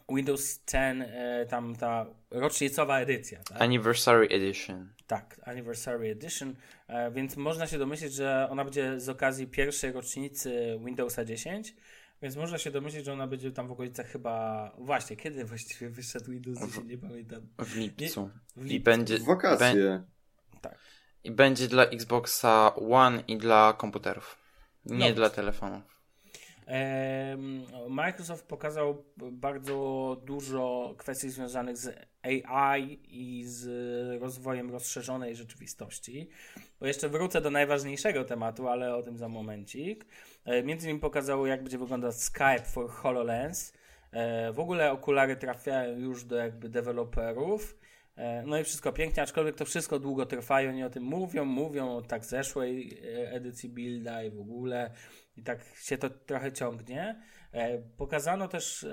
Windows 10, e, tam ta rocznicowa edycja. Tak? Anniversary Edition. Tak, Anniversary Edition, e, więc można się domyślić, że ona będzie z okazji pierwszej rocznicy Windowsa 10 więc można się domyślić, że ona będzie tam w okolicach chyba. Właśnie, kiedy właściwie wyszedł Windows 10? Nie pamiętam. W lipcu. Nie, w lipcu. I będzie. W wakacje. tak. I będzie dla Xboxa One i dla komputerów. Nie no. dla telefonów. Microsoft pokazał bardzo dużo kwestii związanych z AI i z rozwojem rozszerzonej rzeczywistości. Bo jeszcze wrócę do najważniejszego tematu, ale o tym za momencik. E, między innymi pokazało, jak będzie wyglądać Skype for HoloLens. E, w ogóle okulary trafiają już do jakby deweloperów. E, no i wszystko pięknie, aczkolwiek to wszystko długo trwa i oni o tym mówią, mówią o tak zeszłej edycji Builda i w ogóle i tak się to trochę ciągnie. Pokazano też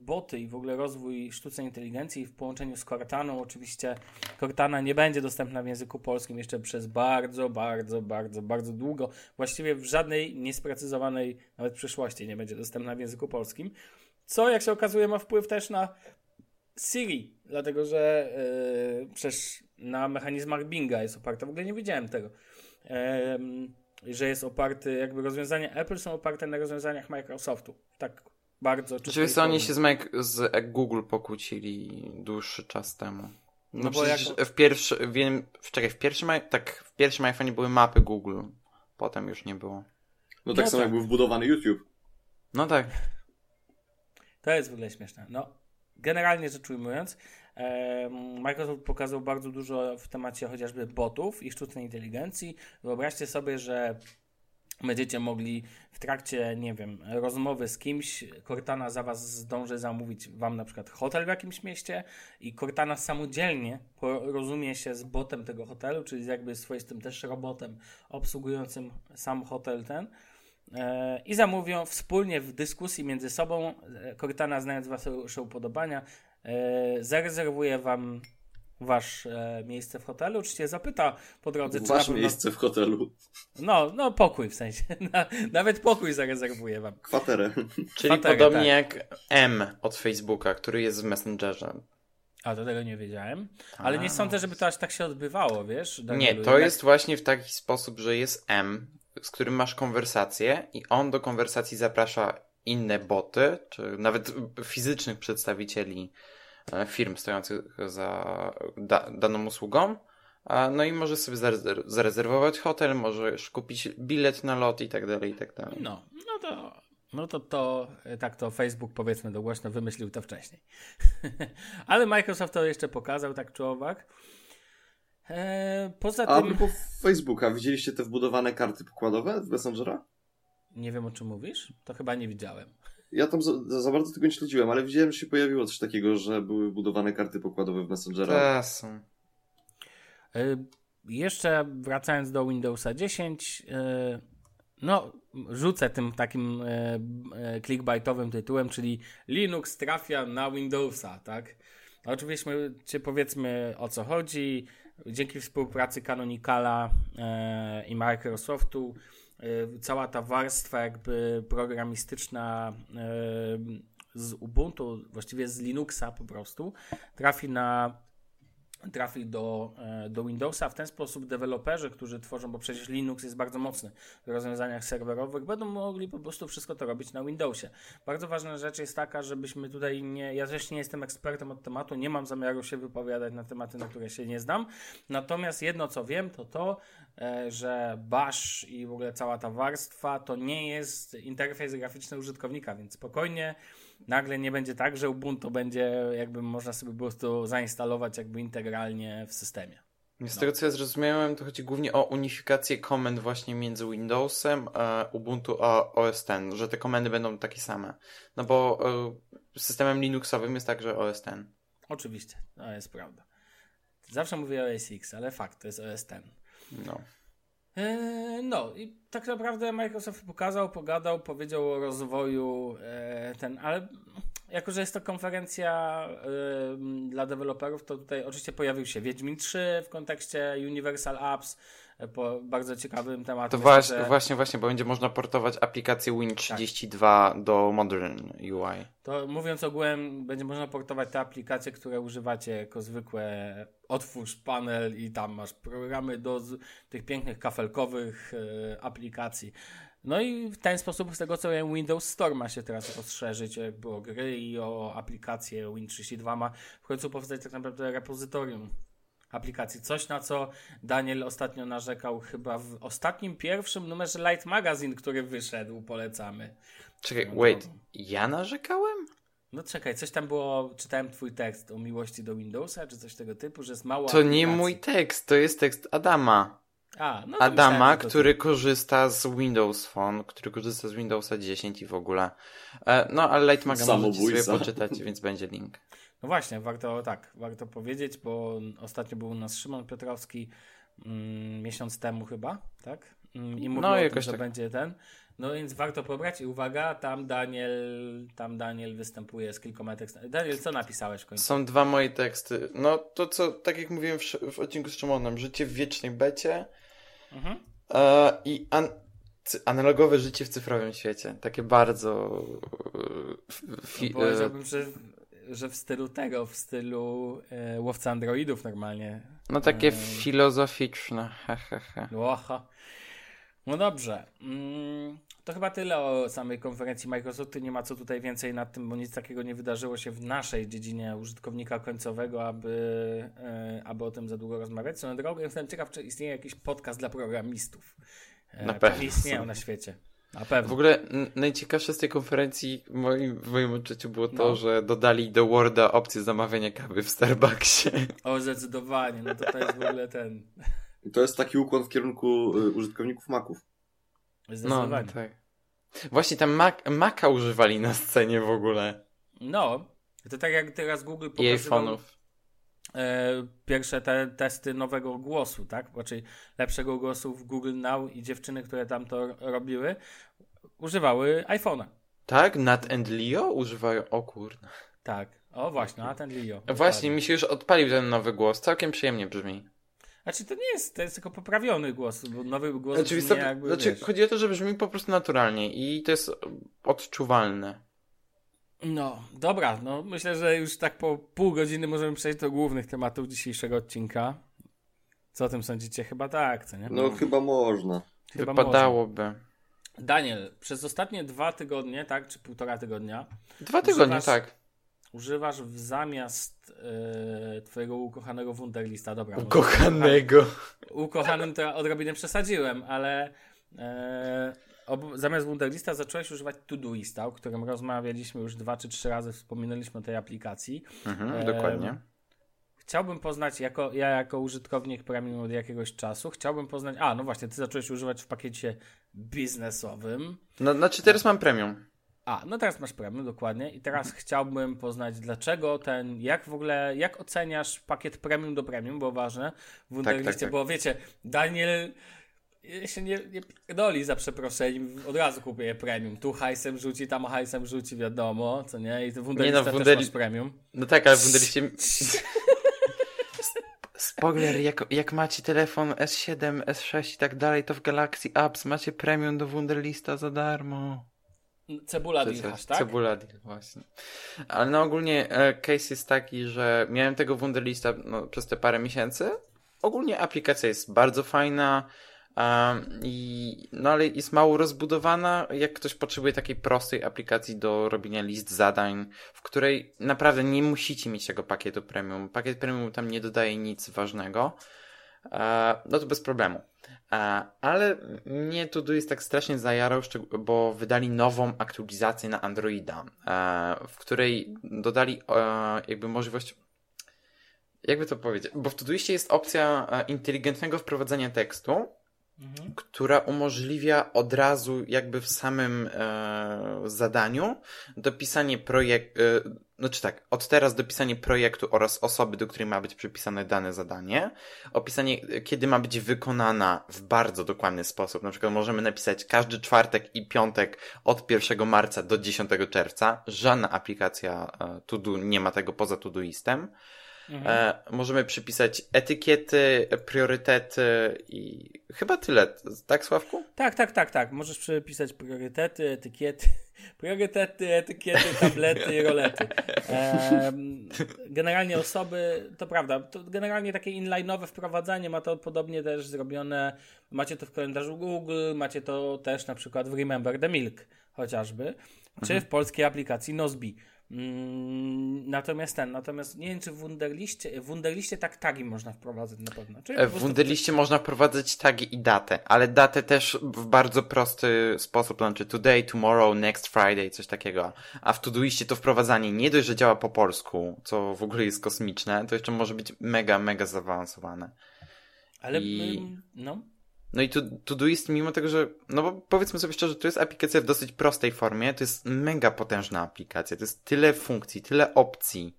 boty i w ogóle rozwój sztucznej inteligencji w połączeniu z Cortaną. Oczywiście Cortana nie będzie dostępna w języku polskim jeszcze przez bardzo, bardzo, bardzo, bardzo długo. Właściwie w żadnej niesprecyzowanej nawet przyszłości nie będzie dostępna w języku polskim. Co, jak się okazuje, ma wpływ też na Siri, dlatego że yy, przecież na mechanizmach Binga jest oparta. W ogóle nie wiedziałem tego. Yy, że jest oparty, jakby rozwiązania Apple są oparte na rozwiązaniach Microsoftu. Tak bardzo. Oczywiście oni się z, Mac, z Google pokłócili dłuższy czas temu. No, no bo jak... w pierwszym, wiem, czekaj, w pierwszym, tak, w pierwszym iPhone były mapy Google, potem już nie było. No tak no samo tak. jak był wbudowany YouTube. No tak. To jest w ogóle śmieszne. No, generalnie rzecz ujmując, Microsoft pokazał bardzo dużo w temacie chociażby botów i sztucznej inteligencji. Wyobraźcie sobie, że Będziecie mogli w trakcie, nie wiem, rozmowy z kimś, Cortana za was zdąży zamówić wam na przykład hotel w jakimś mieście i Cortana samodzielnie porozumie się z botem tego hotelu, czyli jakby swoistym też robotem obsługującym sam hotel ten e, i zamówią wspólnie w dyskusji między sobą. e, Cortana, znając wasze upodobania, zarezerwuje wam wasz e, miejsce w hotelu. Oczywiście zapyta po drodze, czy Wasz pewno... miejsce w hotelu. No, no pokój w sensie. Na, nawet pokój zarezerwuję wam. Kwaterę. Czyli Kwaterę, podobnie tak. jak M od Facebooka, który jest w Messengerze. A do tego nie wiedziałem. Ale nie A. sądzę, żeby to aż tak się odbywało, wiesz? Nie, Danielu? to Jednak- jest właśnie w taki sposób, że jest M, z którym masz konwersację i on do konwersacji zaprasza inne boty, czy nawet fizycznych przedstawicieli e, firm stojących za da, daną usługą. No i możesz sobie zarezerw- zarezerwować hotel, możesz kupić bilet na lot i tak dalej, i tak dalej. No, no to, no to, to e, tak to Facebook powiedzmy do głośno wymyślił to wcześniej. Ale Microsoft to jeszcze pokazał tak czy owak. E, poza A tym, propos Facebooka, widzieliście te wbudowane karty pokładowe w Messengera? nie wiem o czym mówisz, to chyba nie widziałem. Ja tam za, za bardzo tego nie śledziłem, ale widziałem, że się pojawiło coś takiego, że były wbudowane karty pokładowe w Messengera. Są. E, Jeszcze wracając do Windowsa 10, e, no rzucę tym takim e, clickbaitowym tytułem, czyli Linux trafia na Windowsa, tak? Oczywiście czy powiedzmy o co chodzi. Dzięki współpracy Canonicala i Microsoftu cała ta warstwa jakby programistyczna e, z Ubuntu, właściwie z Linuxa po prostu, trafi na trafi do, e, do Windowsa. W ten sposób deweloperzy, którzy tworzą, bo przecież Linux jest bardzo mocny w rozwiązaniach serwerowych, będą mogli po prostu wszystko to robić na Windowsie. Bardzo ważna rzecz jest taka, żebyśmy tutaj nie, ja też nie jestem ekspertem od tematu, nie mam zamiaru się wypowiadać na tematy, na które się nie znam. Natomiast jedno co wiem, to to, e, że Bash i w ogóle cała ta warstwa to nie jest interfejs graficzny użytkownika, więc spokojnie nagle nie będzie tak, że Ubuntu będzie jakby można sobie po prostu zainstalować jakby integralnie w systemie. Z tego co ja zrozumiałem, to chodzi głównie o unifikację komend właśnie między Windowsem, e, Ubuntu a OS X, że te komendy będą takie same. No bo e, systemem Linuxowym jest także OS X. Oczywiście, to jest prawda. Zawsze mówię OS X, ale fakt, to jest OS X. No. Eee, No i tak naprawdę Microsoft pokazał, pogadał, powiedział o rozwoju e, ten, ale jako, że jest to konferencja em, dla deweloperów, to tutaj oczywiście pojawił się Wiedźmin 3 w kontekście Universal Apps, e, po bardzo ciekawym temacie. To właśnie, że- właśnie, właśnie, bo będzie można portować aplikację Win32 do Modern UI. To mówiąc ogółem, będzie można portować te aplikacje, które używacie jako zwykłe. Otwórz panel i tam masz programy do tych pięknych kafelkowych e, aplikacji. No i w ten sposób, z tego co wiem, Windows Store ma się teraz rozszerzyć jakby o gry i o aplikacje. Win32 ma w końcu powstać tak naprawdę repozytorium aplikacji. Coś, na co Daniel ostatnio narzekał chyba w ostatnim, pierwszym numerze Light Magazine, który wyszedł, polecamy. Czekaj, No wait, ja narzekałem? No czekaj, coś tam było, czytałem twój tekst o miłości do Windowsa, czy coś tego typu, że jest mało To nie aplikacji. mój tekst, to jest tekst Adama. A, no to Adama, myślałem, to który ty. korzysta z Windows Phone, który korzysta z Windowsa 10 i w ogóle. E, No, ale Light Maga możecie sobie poczytać, więc będzie link. No właśnie, warto tak, warto powiedzieć, bo ostatnio był u nas Szymon Piotrowski mm, miesiąc temu chyba, tak? Mm, I mówił No, o tym, że tak. będzie ten. No więc warto pobrać i uwaga, tam Daniel, tam Daniel występuje z kilkoma tekstami. Daniel, co napisałeś w końcu? Są dwa moje teksty. No, to co, tak jak mówiłem w, w odcinku z Szymonem, życie w wiecznej becie Mhm. e, i an analogowe życie w cyfrowym świecie. Takie bardzo... f- No, e, Powiedziałbym, że, że w stylu tego, w stylu e, łowca androidów normalnie. no, takie e, filozoficzne. Oha. No dobrze. Mm, to chyba tyle o samej konferencji Microsoftu. Nie ma co tutaj więcej nad tym, bo nic takiego nie wydarzyło się w naszej dziedzinie użytkownika końcowego, aby, e, aby o tym za długo rozmawiać. Co na drogę, jestem ciekaw, czy istnieje jakiś podcast dla programistów. E, Na pewno. istnieją na świecie. Na pewno. W ogóle najciekawsze z tej konferencji w moim, w moim odczuciu było to, No. że dodali do Worda opcję zamawiania kawy w Starbucksie. O, zdecydowanie. No to to jest w ogóle ten... I to jest taki ukłon w kierunku y, użytkowników Maców. No, Zdecydowanie. no tak. Właśnie tam Mac, Maca używali na scenie w ogóle. No, to tak jak teraz Google I pokazywał iPhone'ów. E, pierwsze te testy nowego głosu, tak? Raczej lepszego głosu w Google Now i dziewczyny, które tam to robiły, używały iPhone'a. Tak? Nat and Leo używają. O kurde. Tak. O właśnie, a ten Leo. Właśnie, mi się już odpalił ten nowy głos. Całkiem przyjemnie brzmi. Znaczy to nie jest, to jest tylko poprawiony głos, bo nowy głos Oczywiście, brzmi jakby, znaczy, wiesz, chodzi o to, że brzmi po prostu naturalnie i to jest odczuwalne. No, dobra, no myślę, że już tak po pół godziny możemy przejść do głównych tematów dzisiejszego odcinka. Co o tym sądzicie? Chyba tak, co nie? No chyba można. Chyba Wypadałoby. może. Daniel, przez ostatnie dwa tygodnie, tak, czy półtora tygodnia, Dwa tygodnie, Używasz- tak. używasz w zamiast e, twojego ukochanego Wunderlista, dobra. może- Ukochanego. Ukochanym to odrobinę przesadziłem, ale e, ob, zamiast Wunderlista zacząłeś używać Todoista, o którym rozmawialiśmy już dwa czy trzy razy, wspominaliśmy o tej aplikacji. Mhm, Em, dokładnie. Chciałbym poznać, jako, ja jako użytkownik premium od jakiegoś czasu, chciałbym poznać, a no właśnie, ty zacząłeś używać w pakiecie biznesowym. No, znaczy teraz mam premium. A, no teraz masz premium, dokładnie. I teraz chciałbym poznać, dlaczego ten, jak w ogóle, jak oceniasz pakiet premium do premium, bo ważne w Wunderliście, tak. bo wiecie, Daniel się nie, nie pierdoli za przeproszeniem, od razu kupuję premium. Tu hajsem rzuci, tam hajsem rzuci, wiadomo, co nie? I Wunderlista no, też Wunderli- masz premium. No tak, ale Wunderliście... Spoiler, jak, jak macie telefon S7, S6 i tak dalej, to w Galaxy Apps macie premium do Wunderlista za darmo. Cebula jest tak? Cebula deal, właśnie. Ale no ogólnie e, case jest taki, że miałem tego Wunderlista no, przez te parę miesięcy. Ogólnie aplikacja jest bardzo fajna. I, no ale jest mało rozbudowana. Jak ktoś potrzebuje takiej prostej aplikacji do robienia list zadań, w której naprawdę nie musicie mieć tego pakietu premium. Pakiet premium tam nie dodaje nic ważnego. No to bez problemu. Ale mnie to jest tak strasznie zajarał, bo wydali nową aktualizację na Androida, w której dodali jakby możliwość jakby to powiedzieć, bo w Todoistie jest opcja e, inteligentnego wprowadzenia tekstu, Mhm. która umożliwia od razu jakby w samym e, zadaniu dopisanie projektu, e, znaczy tak, od teraz dopisanie projektu oraz osoby, do której ma być przypisane dane zadanie, opisanie, e, kiedy ma być wykonana w bardzo dokładny sposób. Na przykład możemy napisać każdy czwartek i piątek od 1 marca do 10 czerwca. Żadna aplikacja e, Todo nie ma tego poza Todoistem. Mhm. E, możemy przypisać etykiety, priorytety i chyba tyle. Tak, Sławku? Tak, tak, tak, tak. Możesz przepisać priorytety, etykiety, priorytety, etykiety, tablety i rolety. Generalnie osoby, to prawda, to generalnie takie inline'owe wprowadzanie ma to podobnie też zrobione, macie to w kalendarzu Google, macie to też na przykład w Remember the Milk chociażby, czy w polskiej aplikacji Nozbi. Mm, natomiast ten, natomiast nie wiem, czy w Wunderliście, w Wunderliście tak tagi można wprowadzać na pewno. Czyli E, W Wunderliście można wprowadzać tagi i datę, ale datę też w bardzo prosty sposób, to znaczy today, tomorrow, next Friday, coś takiego. A w Todoistie to wprowadzanie nie dość, że działa po polsku, co w ogóle jest kosmiczne, to jeszcze może być mega, mega zaawansowane. Ale i- no. No i To- Todoist, mimo tego, że, no bo powiedzmy sobie szczerze, to jest aplikacja w dosyć prostej formie, to jest mega potężna aplikacja, to jest tyle funkcji, tyle opcji.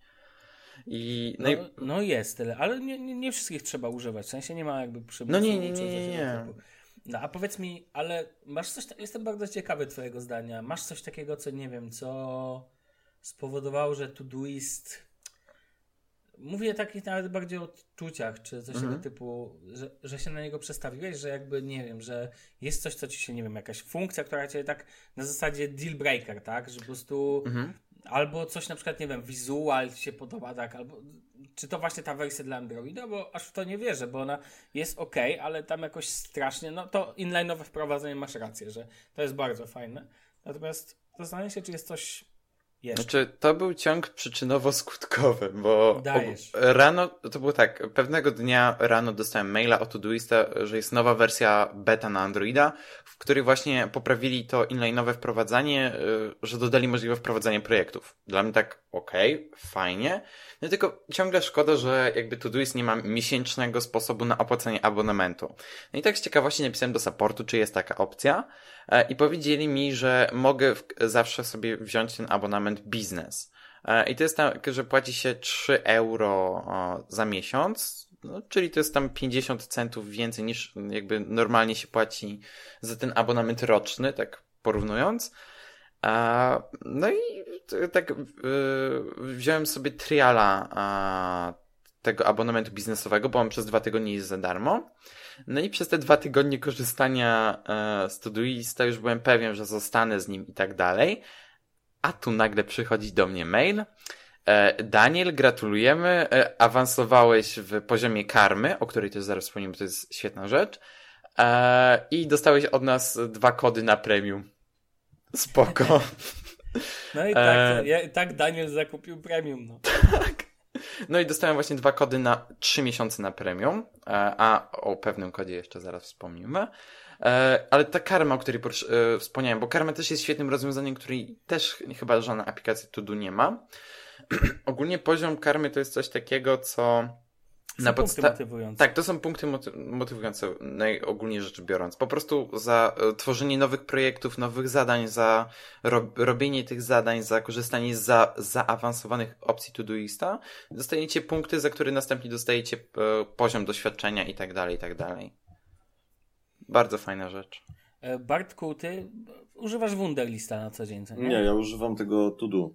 I, no, No, i no jest tyle, ale nie, nie, nie wszystkich trzeba używać. W sensie nie ma jakby przymusu. No nie, nie, nie, nie, nie. No a powiedz mi, ale masz coś, jestem bardzo ciekawy twojego zdania. Masz coś takiego, co nie wiem, co spowodowało, że Todoist Mówię takich nawet bardziej o odczuciach, czy coś Mhm. tego typu, że, że się na niego przestawiłeś, że jakby, nie wiem, że jest coś, co ci się, nie wiem, jakaś funkcja, która cię tak na zasadzie deal breaker, tak, że po prostu mhm. Albo coś na przykład, nie wiem, wizual ci się podoba, tak, albo czy to właśnie ta wersja dla Androida, bo aż w to nie wierzę, bo ona jest ok, ale tam jakoś strasznie, no to inline'owe wprowadzenie masz rację, że to jest bardzo fajne. Natomiast zastanawiam się, czy jest coś jeszcze. Znaczy, to był ciąg przyczynowo-skutkowy, bo Dajesz. rano, to było tak, pewnego dnia rano dostałem maila od Todoista, że jest nowa wersja beta na Androida, w której właśnie poprawili to inline'owe wprowadzanie, y, że dodali możliwość wprowadzania projektów. Dla mnie tak, okej, okay, fajnie. No tylko ciągle szkoda, że jakby Todoist nie ma miesięcznego sposobu na opłacenie abonamentu. No i tak z ciekawości napisałem do supportu, czy jest taka opcja e, i powiedzieli mi, że mogę zawsze sobie wziąć ten abonament biznes. E, I to jest tak, że płaci się 3 euro za miesiąc, no, czyli to jest tam 50 centów więcej niż jakby normalnie się płaci za ten abonament roczny, tak porównując. No i tak wziąłem sobie triala tego abonamentu biznesowego, bo on przez dwa tygodnie jest za darmo. No i przez te dwa tygodnie korzystania e, z Todoista już byłem pewien, że zostanę z nim i tak dalej. A tu nagle przychodzi do mnie mail. E, Daniel, gratulujemy. E, awansowałeś w poziomie karmy, o której też zaraz wspomnimy, bo to jest świetna rzecz. I dostałeś od nas dwa kody na premium. Spoko. No i tak, e... tak Daniel zakupił premium. No. Tak. No i dostałem właśnie dwa kody na trzy miesiące na premium, e, a o pewnym kodzie jeszcze zaraz wspomnimy. E, ale ta karma, o której e, wspomniałem, bo karma też jest świetnym rozwiązaniem, której też chyba żadna aplikacja Tudu nie ma. Ogólnie poziom karmy to jest coś takiego, co na podsta- motywujące. Tak, to są punkty moty motywujące, najogólniej rzecz biorąc. Po prostu za e, tworzenie nowych projektów, nowych zadań, za ro robienie tych zadań, za korzystanie z za zaawansowanych opcji Todoista, dostajecie punkty, za które następnie dostajecie poziom doświadczenia i tak dalej, i tak dalej. Bardzo fajna rzecz. E, Bartku, ty używasz Wunderlista na co dzień, co nie? Nie, ja używam tego Todo.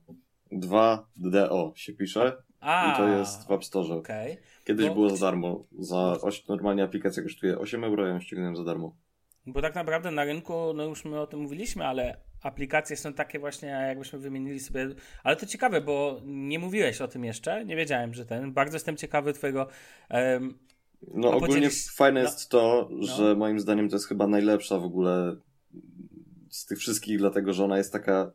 2DO się pisze. A, I to jest w App Store. Okay. Kiedyś Bo... było za darmo. Za normalnie aplikacja kosztuje 8 euro, ja ją ściągnąłem za darmo. Bo tak naprawdę na rynku, no już my o tym mówiliśmy, ale aplikacje są takie właśnie, jakbyśmy wymienili sobie. Ale to ciekawe, bo nie mówiłeś o tym jeszcze, nie wiedziałem, że ten. Bardzo jestem ciekawy Twojego. Um, no ogólnie podzielisz... fajne no. jest to, no. że moim zdaniem to jest chyba najlepsza w ogóle z tych wszystkich, dlatego że ona jest taka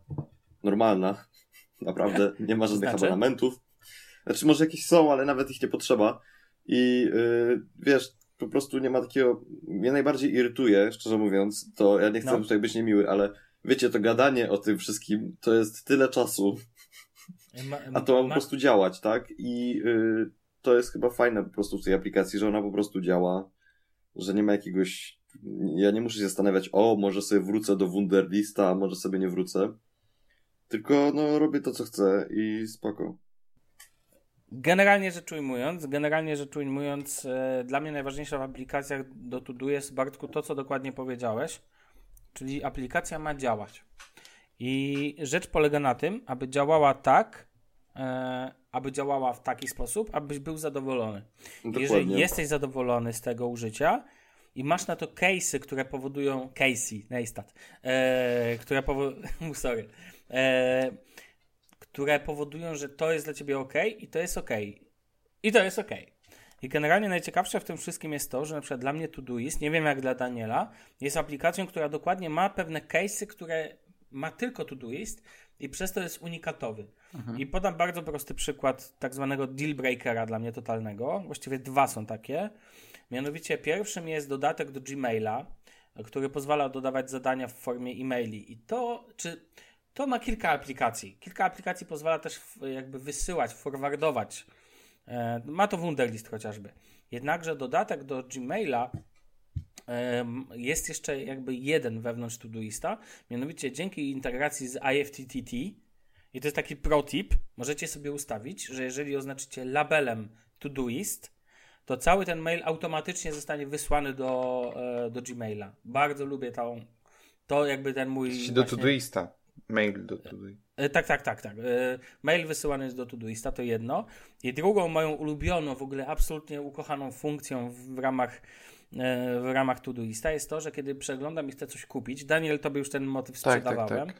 normalna. Naprawdę nie ma żadnych znaczy? abonamentów. Znaczy może jakieś są, ale nawet ich nie potrzeba. I yy, wiesz, po prostu nie ma takiego. Mnie najbardziej irytuje, szczerze mówiąc, to ja nie chcę no. tutaj być niemiły, ale wiecie, to gadanie o tym wszystkim to jest tyle czasu. A to ma po prostu działać, tak? I yy, to jest chyba fajne po prostu w tej aplikacji, że ona po prostu działa, że nie ma jakiegoś. Ja nie muszę się zastanawiać, o, może sobie wrócę do Wunderlista, może sobie nie wrócę. Tylko no robię to, co chcę i spoko. Generalnie rzecz ujmując, generalnie rzecz ujmując, e, dla mnie najważniejsza w aplikacjach do Todo jest, Bartku, to co dokładnie powiedziałeś, czyli aplikacja ma działać. I rzecz polega na tym, aby działała tak, e, aby działała w taki sposób, abyś był zadowolony. Dokładnie. Jeżeli jesteś zadowolony z tego użycia i masz na to case'y, które powodują, Casey, Neistat, e, które powodują, sorry, e, które powodują, że to jest dla ciebie ok i to jest ok. I to jest ok. I generalnie najciekawsze w tym wszystkim jest to, że na przykład dla mnie Todoist, nie wiem jak dla Daniela, jest aplikacją, która dokładnie ma pewne case'y, które ma tylko Todoist i przez to jest unikatowy. Mhm. I podam bardzo prosty przykład tak zwanego deal breakera dla mnie totalnego. Właściwie dwa są takie. Mianowicie pierwszym jest dodatek do Gmaila, który pozwala dodawać zadania w formie e-maili. I to, czy to ma kilka aplikacji. Kilka aplikacji pozwala też jakby wysyłać, forwardować. E, ma to Wunderlist chociażby. Jednakże dodatek do Gmaila jest jeszcze jakby jeden wewnątrz Todoista, mianowicie dzięki integracji z IFTTT i to jest taki pro tip, możecie sobie ustawić, że jeżeli oznaczycie labelem Todoist, to cały ten mail automatycznie zostanie wysłany do, e, do Gmaila. Bardzo lubię tą, to jakby ten mój... do właśnie... Todoista. Mail do Todoista. E, tak, tak, tak, tak. E, mail wysyłany jest do Todoista, to jedno. I drugą moją ulubioną, w ogóle absolutnie ukochaną funkcją w ramach w ramach Todoista jest to, że kiedy przeglądam i chcę coś kupić, Daniel, tobie już ten motyw sprzedawałem, tak, tak,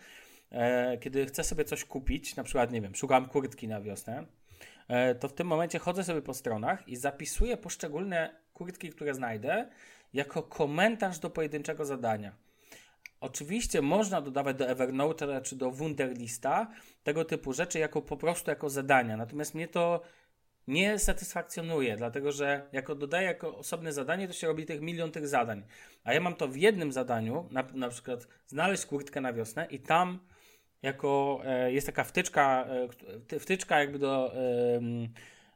tak. kiedy chcę sobie coś kupić, na przykład, nie wiem, szukam kurtki na wiosnę, to w tym momencie chodzę sobie po stronach i zapisuję poszczególne kurtki, które znajdę, jako komentarz do pojedynczego zadania. Oczywiście można dodawać do Evernote czy do Wunderlista tego typu rzeczy jako po prostu jako zadania. Natomiast mnie to nie satysfakcjonuje, dlatego że jako dodaję jako osobne zadanie, to się robi tych milion tych zadań. A ja mam to w jednym zadaniu, na, na przykład znaleźć kurtkę na wiosnę i tam jako e, jest taka wtyczka, e, wtyczka jakby do,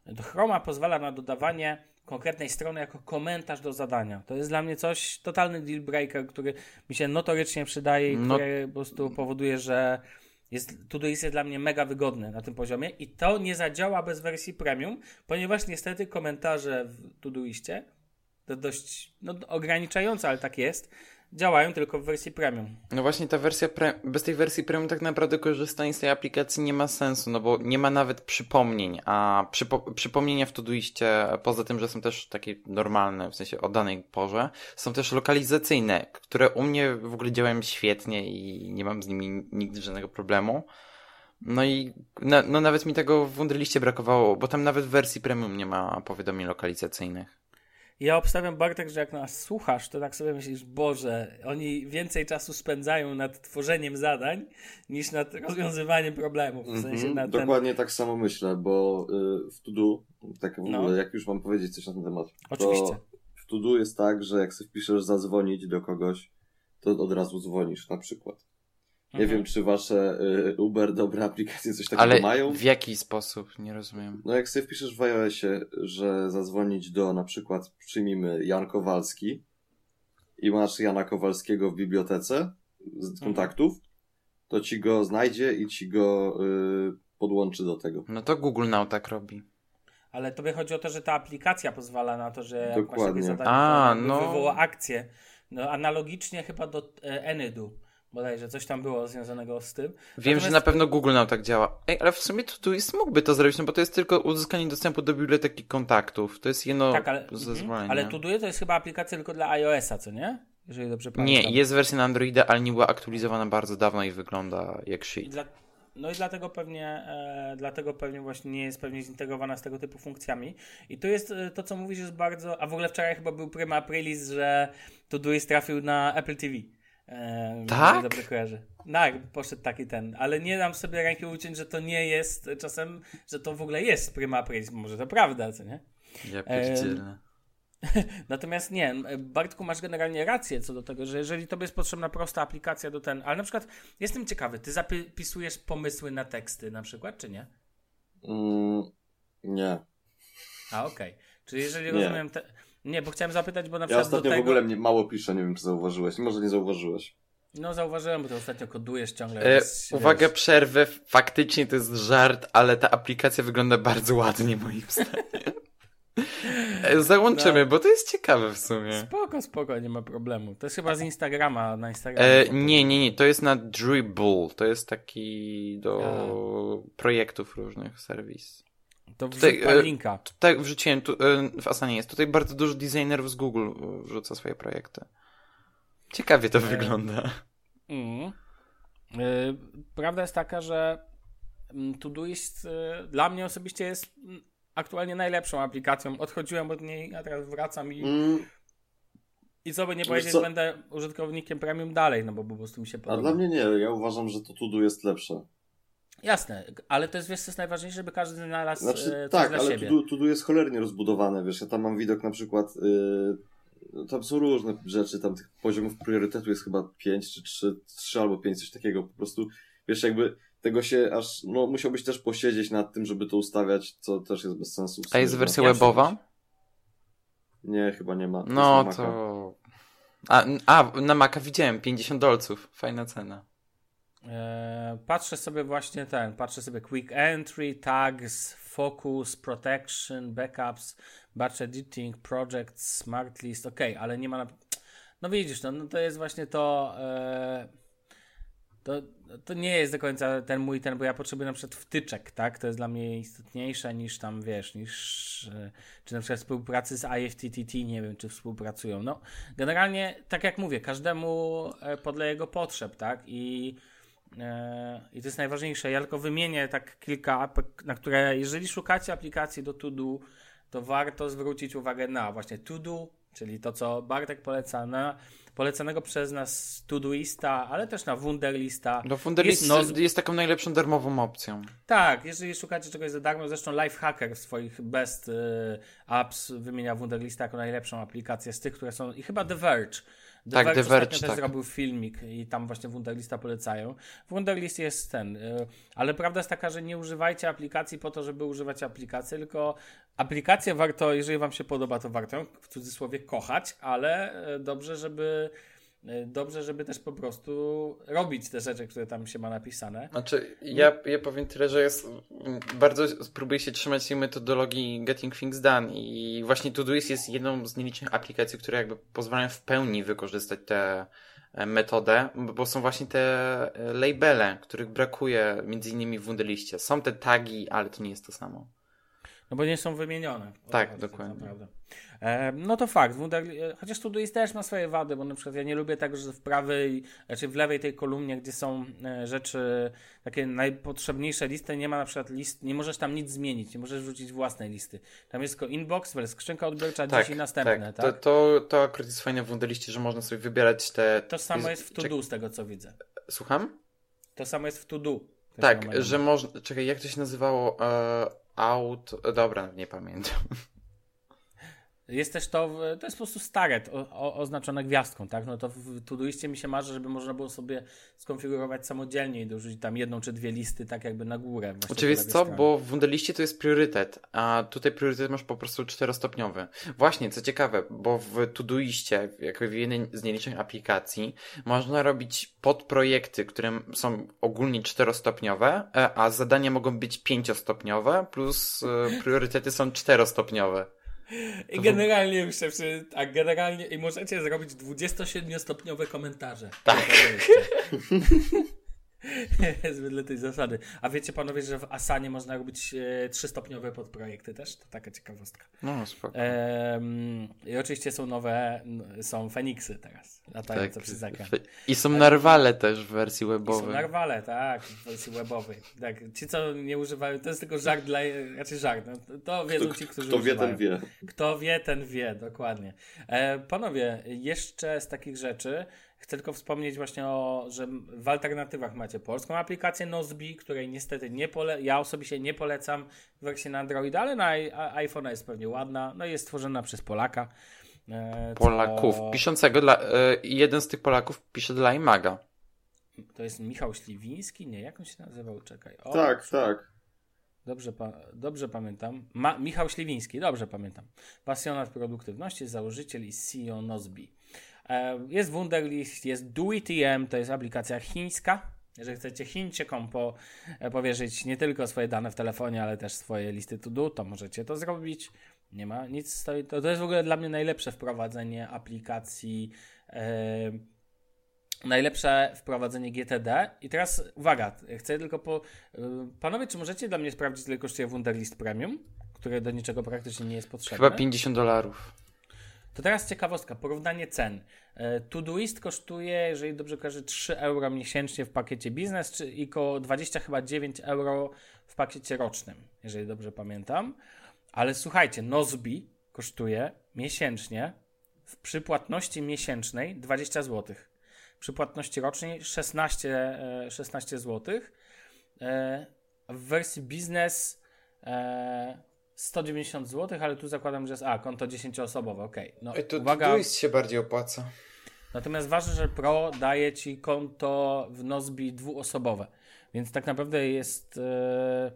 do Chroma pozwala na dodawanie konkretnej strony jako komentarz do zadania. To jest dla mnie coś, totalny deal breaker, który mi się notorycznie przydaje i no. który po prostu powoduje, że jest, Todoist jest dla mnie mega wygodny na tym poziomie i to nie zadziała bez wersji premium, ponieważ niestety komentarze w Todoistie to dość no, ograniczające, ale tak jest, działają tylko w wersji premium. No właśnie ta wersja, pre... bez tej wersji premium tak naprawdę korzystanie z tej aplikacji nie ma sensu, no bo nie ma nawet przypomnień, a przypo... przypomnienia w Todoistie, poza tym, że są też takie normalne, w sensie o danej porze, są też lokalizacyjne, które u mnie w ogóle działają świetnie i nie mam z nimi nigdy żadnego problemu. No i na, no nawet mi tego w Wunderliście brakowało, bo tam nawet w wersji premium nie ma powiadomień lokalizacyjnych ja obstawiam, Bartek, że jak nas słuchasz, to tak sobie myślisz, Boże, oni więcej czasu spędzają nad tworzeniem zadań, niż nad rozwiązywaniem problemów. W sensie mm -hmm, dokładnie tak samo myślę, bo y, w Tudu, tak w ogóle, no. jak już mam powiedzieć coś na ten temat, Oczywiście. w Tudu jest tak, że jak sobie wpiszesz zadzwonić do kogoś, to od razu dzwonisz na przykład. Nie mhm. wiem, czy wasze y, Uber dobre aplikacje coś takiego Ale mają. w jaki sposób? Nie rozumiem. No jak sobie wpiszesz w iOSie, że zadzwonić do na przykład, przyjmijmy Jan Kowalski i masz Jana Kowalskiego w bibliotece z mhm. kontaktów, to ci go znajdzie i ci go y, podłączy do tego. No to Google Now tak robi. Ale tobie chodzi o to, że ta aplikacja pozwala na to, że Dokładnie. jak masz takie zadanie, A, to no. wywoła akcję. No, analogicznie chyba do e, Enydu bodajże coś tam było związanego z tym. Wiem, Natomiast... że na pewno Google nam tak działa. Ej, ale w sumie to tu jest, mógłby to zrobić, no bo to jest tylko uzyskanie dostępu do biblioteki kontaktów. To jest jedno tak, ale, zezwolenie. Ale Todoist to jest chyba aplikacja tylko dla iOS-a, co nie? Jeżeli dobrze pamiętam. Nie, jest wersja na Androida, ale nie była aktualizowana bardzo dawno i wygląda jak shit. Dla... No i dlatego pewnie, e, dlatego pewnie właśnie nie jest pewnie zintegrowana z tego typu funkcjami. I tu jest e, to, co mówisz, jest bardzo. A w ogóle wczoraj chyba był prima aprilis, że Todoist trafił na Apple TV. Tak? Dobrze kojarzę. Tak, poszedł taki ten, ale nie dam sobie ręki uciąć, że to nie jest czasem, że to w ogóle jest prima aprilis, może to prawda, co nie? Ja pierdzielę. Natomiast nie, Bartku, masz generalnie rację co do tego, że jeżeli tobie jest potrzebna prosta aplikacja do ten, ale na przykład jestem ciekawy, ty zapisujesz pomysły na teksty na przykład, czy nie? Mm, nie. A, okej. Okay. Czyli jeżeli nie. rozumiem, te, nie, bo chciałem zapytać, bo na przykład. Ja ostatnio tego... w ogóle mnie mało piszę, nie wiem czy zauważyłeś. Może nie zauważyłeś. No zauważyłem, bo to ostatnio kodujesz ciągle. E, uwaga, przerwę. Faktycznie to jest żart, ale ta aplikacja wygląda bardzo ładnie moim zdaniem. E, załączymy, no. bo to jest ciekawe w sumie. Spoko, spoko, nie ma problemu. To jest chyba z Instagrama, na Instagramie. E, nie, nie, nie, to jest na Dribble. To jest taki do A. projektów różnych serwis. To tutaj, e, linka. Tutaj wrzuciłem, tu, e, w Asanie jest. Tutaj bardzo dużo designerów z Google e, wrzuca swoje projekty. Ciekawie to wygląda. Mm. Prawda jest taka, że mm, Todoist dla mnie osobiście jest mm, aktualnie najlepszą aplikacją. Odchodziłem od niej, a teraz wracam i mm. i co by nie powiedzieć, będę użytkownikiem premium dalej, no bo po prostu mi się podoba. A dla mnie nie, ja uważam, że to Todo jest lepsze. Jasne, ale to jest, wiesz, co jest najważniejsze, żeby każdy znalazł znaczy, e, coś Tak, dla ale siebie. Tu, tu jest cholernie rozbudowane, wiesz, ja tam mam widok na przykład, yy, tam są różne rzeczy, tam tych poziomów priorytetu jest chyba 5 czy 3, 3 albo 5, coś takiego, po prostu, wiesz, jakby tego się aż, no musiałbyś też posiedzieć nad tym, żeby to ustawiać, co też jest bez sensu. A jest wersja webowa? Nie, chyba nie ma. To no to... A, a, na Maca widziałem, 50 dolców, fajna cena. E, patrzę sobie właśnie ten, patrzę sobie quick entry, tags, focus, protection, backups, batch editing, projects, smart list, ok, ale nie ma na... No widzisz, no, no to jest właśnie to, e, to, to nie jest do końca ten mój ten, bo ja potrzebuję na przykład wtyczek, tak, to jest dla mnie istotniejsze niż tam, wiesz, niż, e, czy na przykład współpracy z IFTTT, nie wiem, czy współpracują, no, generalnie, tak jak mówię, każdemu podle jego potrzeb, tak, i I to jest najważniejsze. Ja tylko wymienię tak kilka apek, na które, jeżeli szukacie aplikacji do To Do, to warto zwrócić uwagę na właśnie To Do, czyli to, co Bartek poleca na polecanego przez nas Todoista, ale też na Wunderlista. No Wunderlist Jest noz- jest taką najlepszą darmową opcją. Tak, jeżeli szukacie czegoś za darmo, zresztą Lifehacker w swoich best y, apps wymienia Wunderlista jako najlepszą aplikację z tych, które są, i chyba The Verge. The Tak, Verge The Verge, ostatnio też tak. zrobił filmik i tam właśnie Wunderlista polecają. Wunderlist jest ten, y, ale prawda jest taka, że nie używajcie aplikacji po to, żeby używać aplikacji, tylko aplikację warto, jeżeli wam się podoba, to warto w cudzysłowie kochać, ale y, dobrze, żeby dobrze, żeby też po prostu robić te rzeczy, które tam się ma napisane. Znaczy, ja, ja powiem tyle, że jest, mm, bardzo spróbuję się trzymać tej metodologii Getting Things Done i właśnie Todoist jest jedną z nielicznych aplikacji, które jakby pozwalają w pełni wykorzystać tę e, metodę, bo są właśnie te e, labele, których brakuje między innymi w Wunderliście. Są te tagi, ale to nie jest to samo. No bo nie są wymienione. Tak, dokładnie. prawda. E, no to fakt. Wunder, e, chociaż Todoist też ma swoje wady, bo na przykład ja nie lubię tego, że w prawej, znaczy w lewej tej kolumnie, gdzie są e, rzeczy, takie najpotrzebniejsze listy, nie ma na przykład list, nie możesz tam nic zmienić, nie możesz wrzucić własnej listy. Tam jest tylko inbox, skrzynka odbiorcza, Tak, dziś i następne, tak? To, to, to akurat jest fajne w Wunderliście, że można sobie wybierać te... To samo jest w To-Do z tego, co widzę. Słucham? To samo jest w To-Do. To Tak, że można. Czekaj, jak to się nazywało? E, out. Dobra, nie pamiętam. Jest też to, to jest po prostu stare, o, o, oznaczone gwiazdką, tak? No to w Todoistie mi się marzy, żeby można było sobie skonfigurować samodzielnie i dorzucić tam jedną czy dwie listy tak jakby na górę. lewej co? stronie. Bo w Wunderliście to jest priorytet, a tutaj priorytet masz po prostu czterostopniowy. Właśnie, co ciekawe, bo w Todoiście, jako w jednej z nielicznych aplikacji, można robić podprojekty, które są ogólnie czterostopniowe, e, a zadania mogą być pięciostopniowe, plus e, priorytety są czterostopniowe. I generalnie myślę, że tak, generalnie i możecie zrobić 27-stopniowe komentarze. Tak. Wedle tej zasady. A wiecie panowie, że w Asanie można robić e, trzystopniowe podprojekty też? To taka ciekawostka. No, spoko. Em, I oczywiście są nowe, są Feniksy teraz, latające Tak. przez ekran. I są narwale też w wersji I są webowej. narwale, tak, w wersji webowej. Tak, ci, co nie używają, to jest tylko żart dla, raczej żart. No, to- wiedzą Kto, ci, którzy kto wie, używają. ten wie. Kto wie, ten wie, dokładnie. E, panowie, jeszcze z takich rzeczy chcę tylko wspomnieć właśnie o, że w alternatywach macie polską aplikację Nozbi, której niestety nie pole, ja osobiście nie polecam w wersji na Androida, ale na i- a- iPhone'a jest pewnie ładna, no i jest stworzona przez Polaka. E, co- Polaków. Piszącego dla. E, jeden z tych Polaków pisze dla iMaga. To jest Michał Śliwiński? Nie, jak on się nazywał? Czekaj. O, Tak, tak. Dobrze, pa, dobrze pamiętam. Ma, Michał Śliwiński, dobrze pamiętam. Pasjonat produktywności, założyciel i CEO Nozbi. E, jest Wunderlist, jest DoITM, to jest aplikacja chińska. Jeżeli chcecie Chińczykom po, e, powierzyć nie tylko swoje dane w telefonie, ale też swoje listy to do, to możecie to zrobić. Nie ma nic stoi. To, to jest w ogóle dla mnie najlepsze wprowadzenie aplikacji. E, najlepsze wprowadzenie GTD. I teraz uwaga, chcę tylko po. y, Panowie, czy możecie dla mnie sprawdzić, ile kosztuje Wunderlist Premium, które do niczego praktycznie nie jest potrzebne? Chyba 50 dolarów. To teraz ciekawostka, porównanie cen. E, Todoist kosztuje, jeżeli dobrze kojarzę, 3 euro miesięcznie w pakiecie biznes, czy i około 20 chyba 9 euro w pakiecie rocznym, jeżeli dobrze pamiętam. Ale słuchajcie, Nozbi kosztuje miesięcznie w przypłatności miesięcznej 20 zł. Przy płatności rocznej 16, e, 16 zł. W wersji biznes e, 190 zł, ale tu zakładam, że jest a, konto 10-osobowe, okej. No, Ej, to uwaga, Todoist się bardziej opłaca. natomiast ważne, że Pro daje Ci konto w Nozbi dwuosobowe, więc tak naprawdę jest e,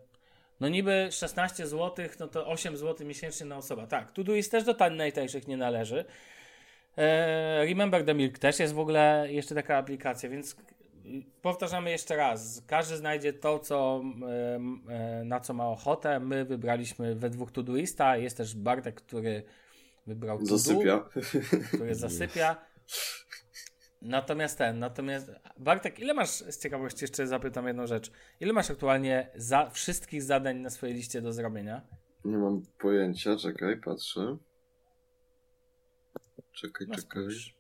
no niby 16 zł, no to 8 zł miesięcznie na osoba. Tak, Todoist też do najtańszych nie należy. E, Remember the Milk też jest w ogóle jeszcze taka aplikacja, więc powtarzamy jeszcze raz. Każdy znajdzie to, co, e, na co ma ochotę. My wybraliśmy we dwóch Todoista. Jest też Bartek, który wybrał To Zasypia. który zasypia. Natomiast ten, natomiast Bartek, ile masz, z ciekawości jeszcze zapytam jedną rzecz, ile masz aktualnie za wszystkich zadań na swojej liście do zrobienia? Nie mam pojęcia, czekaj, patrzę. Czekaj, No czekaj. spójrz.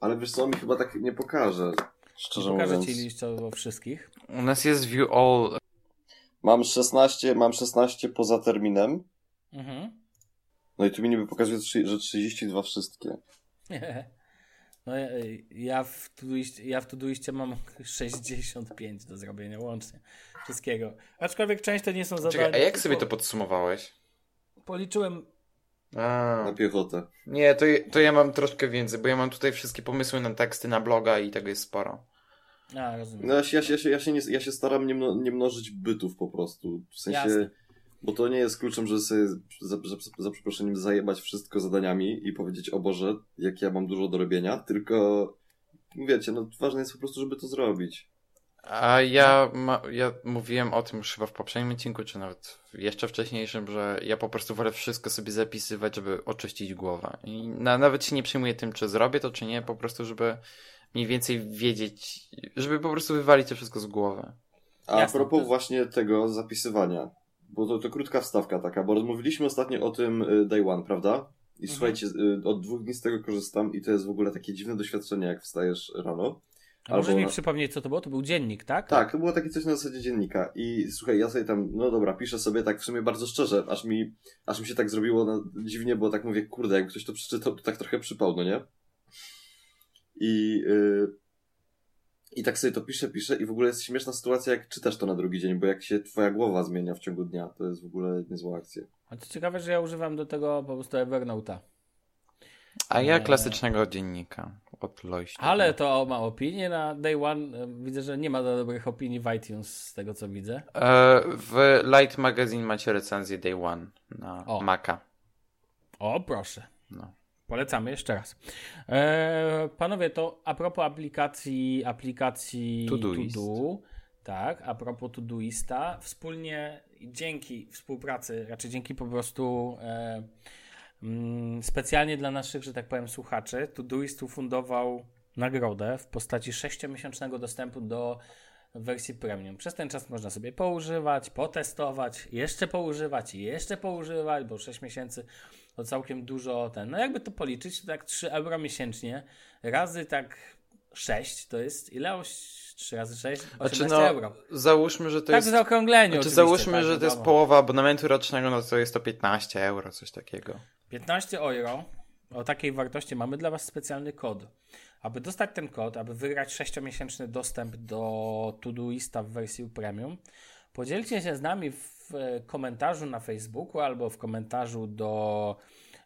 Ale wiesz co, mi chyba tak nie pokaże. Szczerze Pokażę mówiąc. Ci liściowo wszystkich. U nas jest view all. Mam 16, mam 16 poza terminem. Mhm. No i tu mi niby pokazuje, że 32 wszystkie. No ja, ja w Todoiście, ja w mam 65 do zrobienia łącznie. Wszystkiego. Aczkolwiek część to nie są zadania. Czekaj, a jak sobie to podsumowałeś? Policzyłem A, Na piechotę. nie, to, to ja mam troszkę więcej, bo ja mam tutaj wszystkie pomysły na teksty na bloga i tego jest sporo. A, rozumiem. No ja się, ja się, ja się, ja się, nie, ja się staram nie, mno, nie mnożyć bytów po prostu. W sensie, Jasne. bo to nie jest kluczem, że sobie za, za, za przeproszeniem zajebać wszystko zadaniami i powiedzieć, o Boże, jak ja mam dużo do robienia, tylko wiecie, no ważne jest po prostu, żeby to zrobić. A ja, ma, ja mówiłem o tym już chyba w poprzednim odcinku, czy nawet jeszcze wcześniejszym, że ja po prostu wolę wszystko sobie zapisywać, żeby oczyścić głowę. I na, nawet się nie przejmuję tym, czy zrobię to, czy nie, po prostu, żeby mniej więcej wiedzieć, żeby po prostu wywalić to wszystko z głowy. A Jasne, propos to- właśnie tego zapisywania, bo to, to krótka wstawka taka, bo rozmawialiśmy ostatnio o tym y, Day One, prawda? I Mhm. słuchajcie, y, od dwóch dni z tego korzystam i to jest w ogóle takie dziwne doświadczenie, jak wstajesz rano. A możesz albo mi na- przypomnieć, co to było? To był dziennik, tak? Tak, to było takie coś na zasadzie dziennika. I słuchaj, ja sobie tam, no dobra, piszę sobie tak w sumie bardzo szczerze, aż mi, aż mi się tak zrobiło no, dziwnie, bo tak mówię, kurde, jakby ktoś to przeczytał, to tak trochę przypał, no nie? I, yy, I tak sobie to piszę, piszę i w ogóle jest śmieszna sytuacja, jak czytasz to na drugi dzień, bo jak się twoja głowa zmienia w ciągu dnia, to jest w ogóle niezła akcja. A to ciekawe, że ja używam do tego po prostu Evernote'a. A ja klasycznego dziennika Ale to ma opinię na Day One. Widzę, że nie ma dobrych opinii w iTunes z tego, co widzę. E, w Light Magazine macie recenzję Day One na O. Maca. O, proszę. No. Polecamy jeszcze raz. E, panowie, to a propos aplikacji, aplikacji Todoist. To tak, a propos Todoista, wspólnie dzięki współpracy, raczej dzięki po prostu e, specjalnie dla naszych, że tak powiem, słuchaczy, Todoist ufundował nagrodę w postaci 6-miesięcznego dostępu do wersji premium. Przez ten czas można sobie poużywać, potestować, jeszcze poużywać i jeszcze poużywać, bo 6 miesięcy to całkiem dużo ten. No jakby to policzyć, to tak 3 euro miesięcznie razy tak 6 to jest ile? Oś- 3 razy 6? 18 Znaczy, no, euro. załóżmy, że to Tak jest. w zaokrągleniu. Znaczy, załóżmy, tak, że to jest połowa abonamentu rocznego, no to jest to 15 euro, coś takiego. 15 euro. O takiej wartości mamy dla Was specjalny kod. Aby dostać ten kod, aby wygrać 6-miesięczny dostęp do Todoista w wersji premium, podzielcie się z nami w e, komentarzu na Facebooku albo w komentarzu do,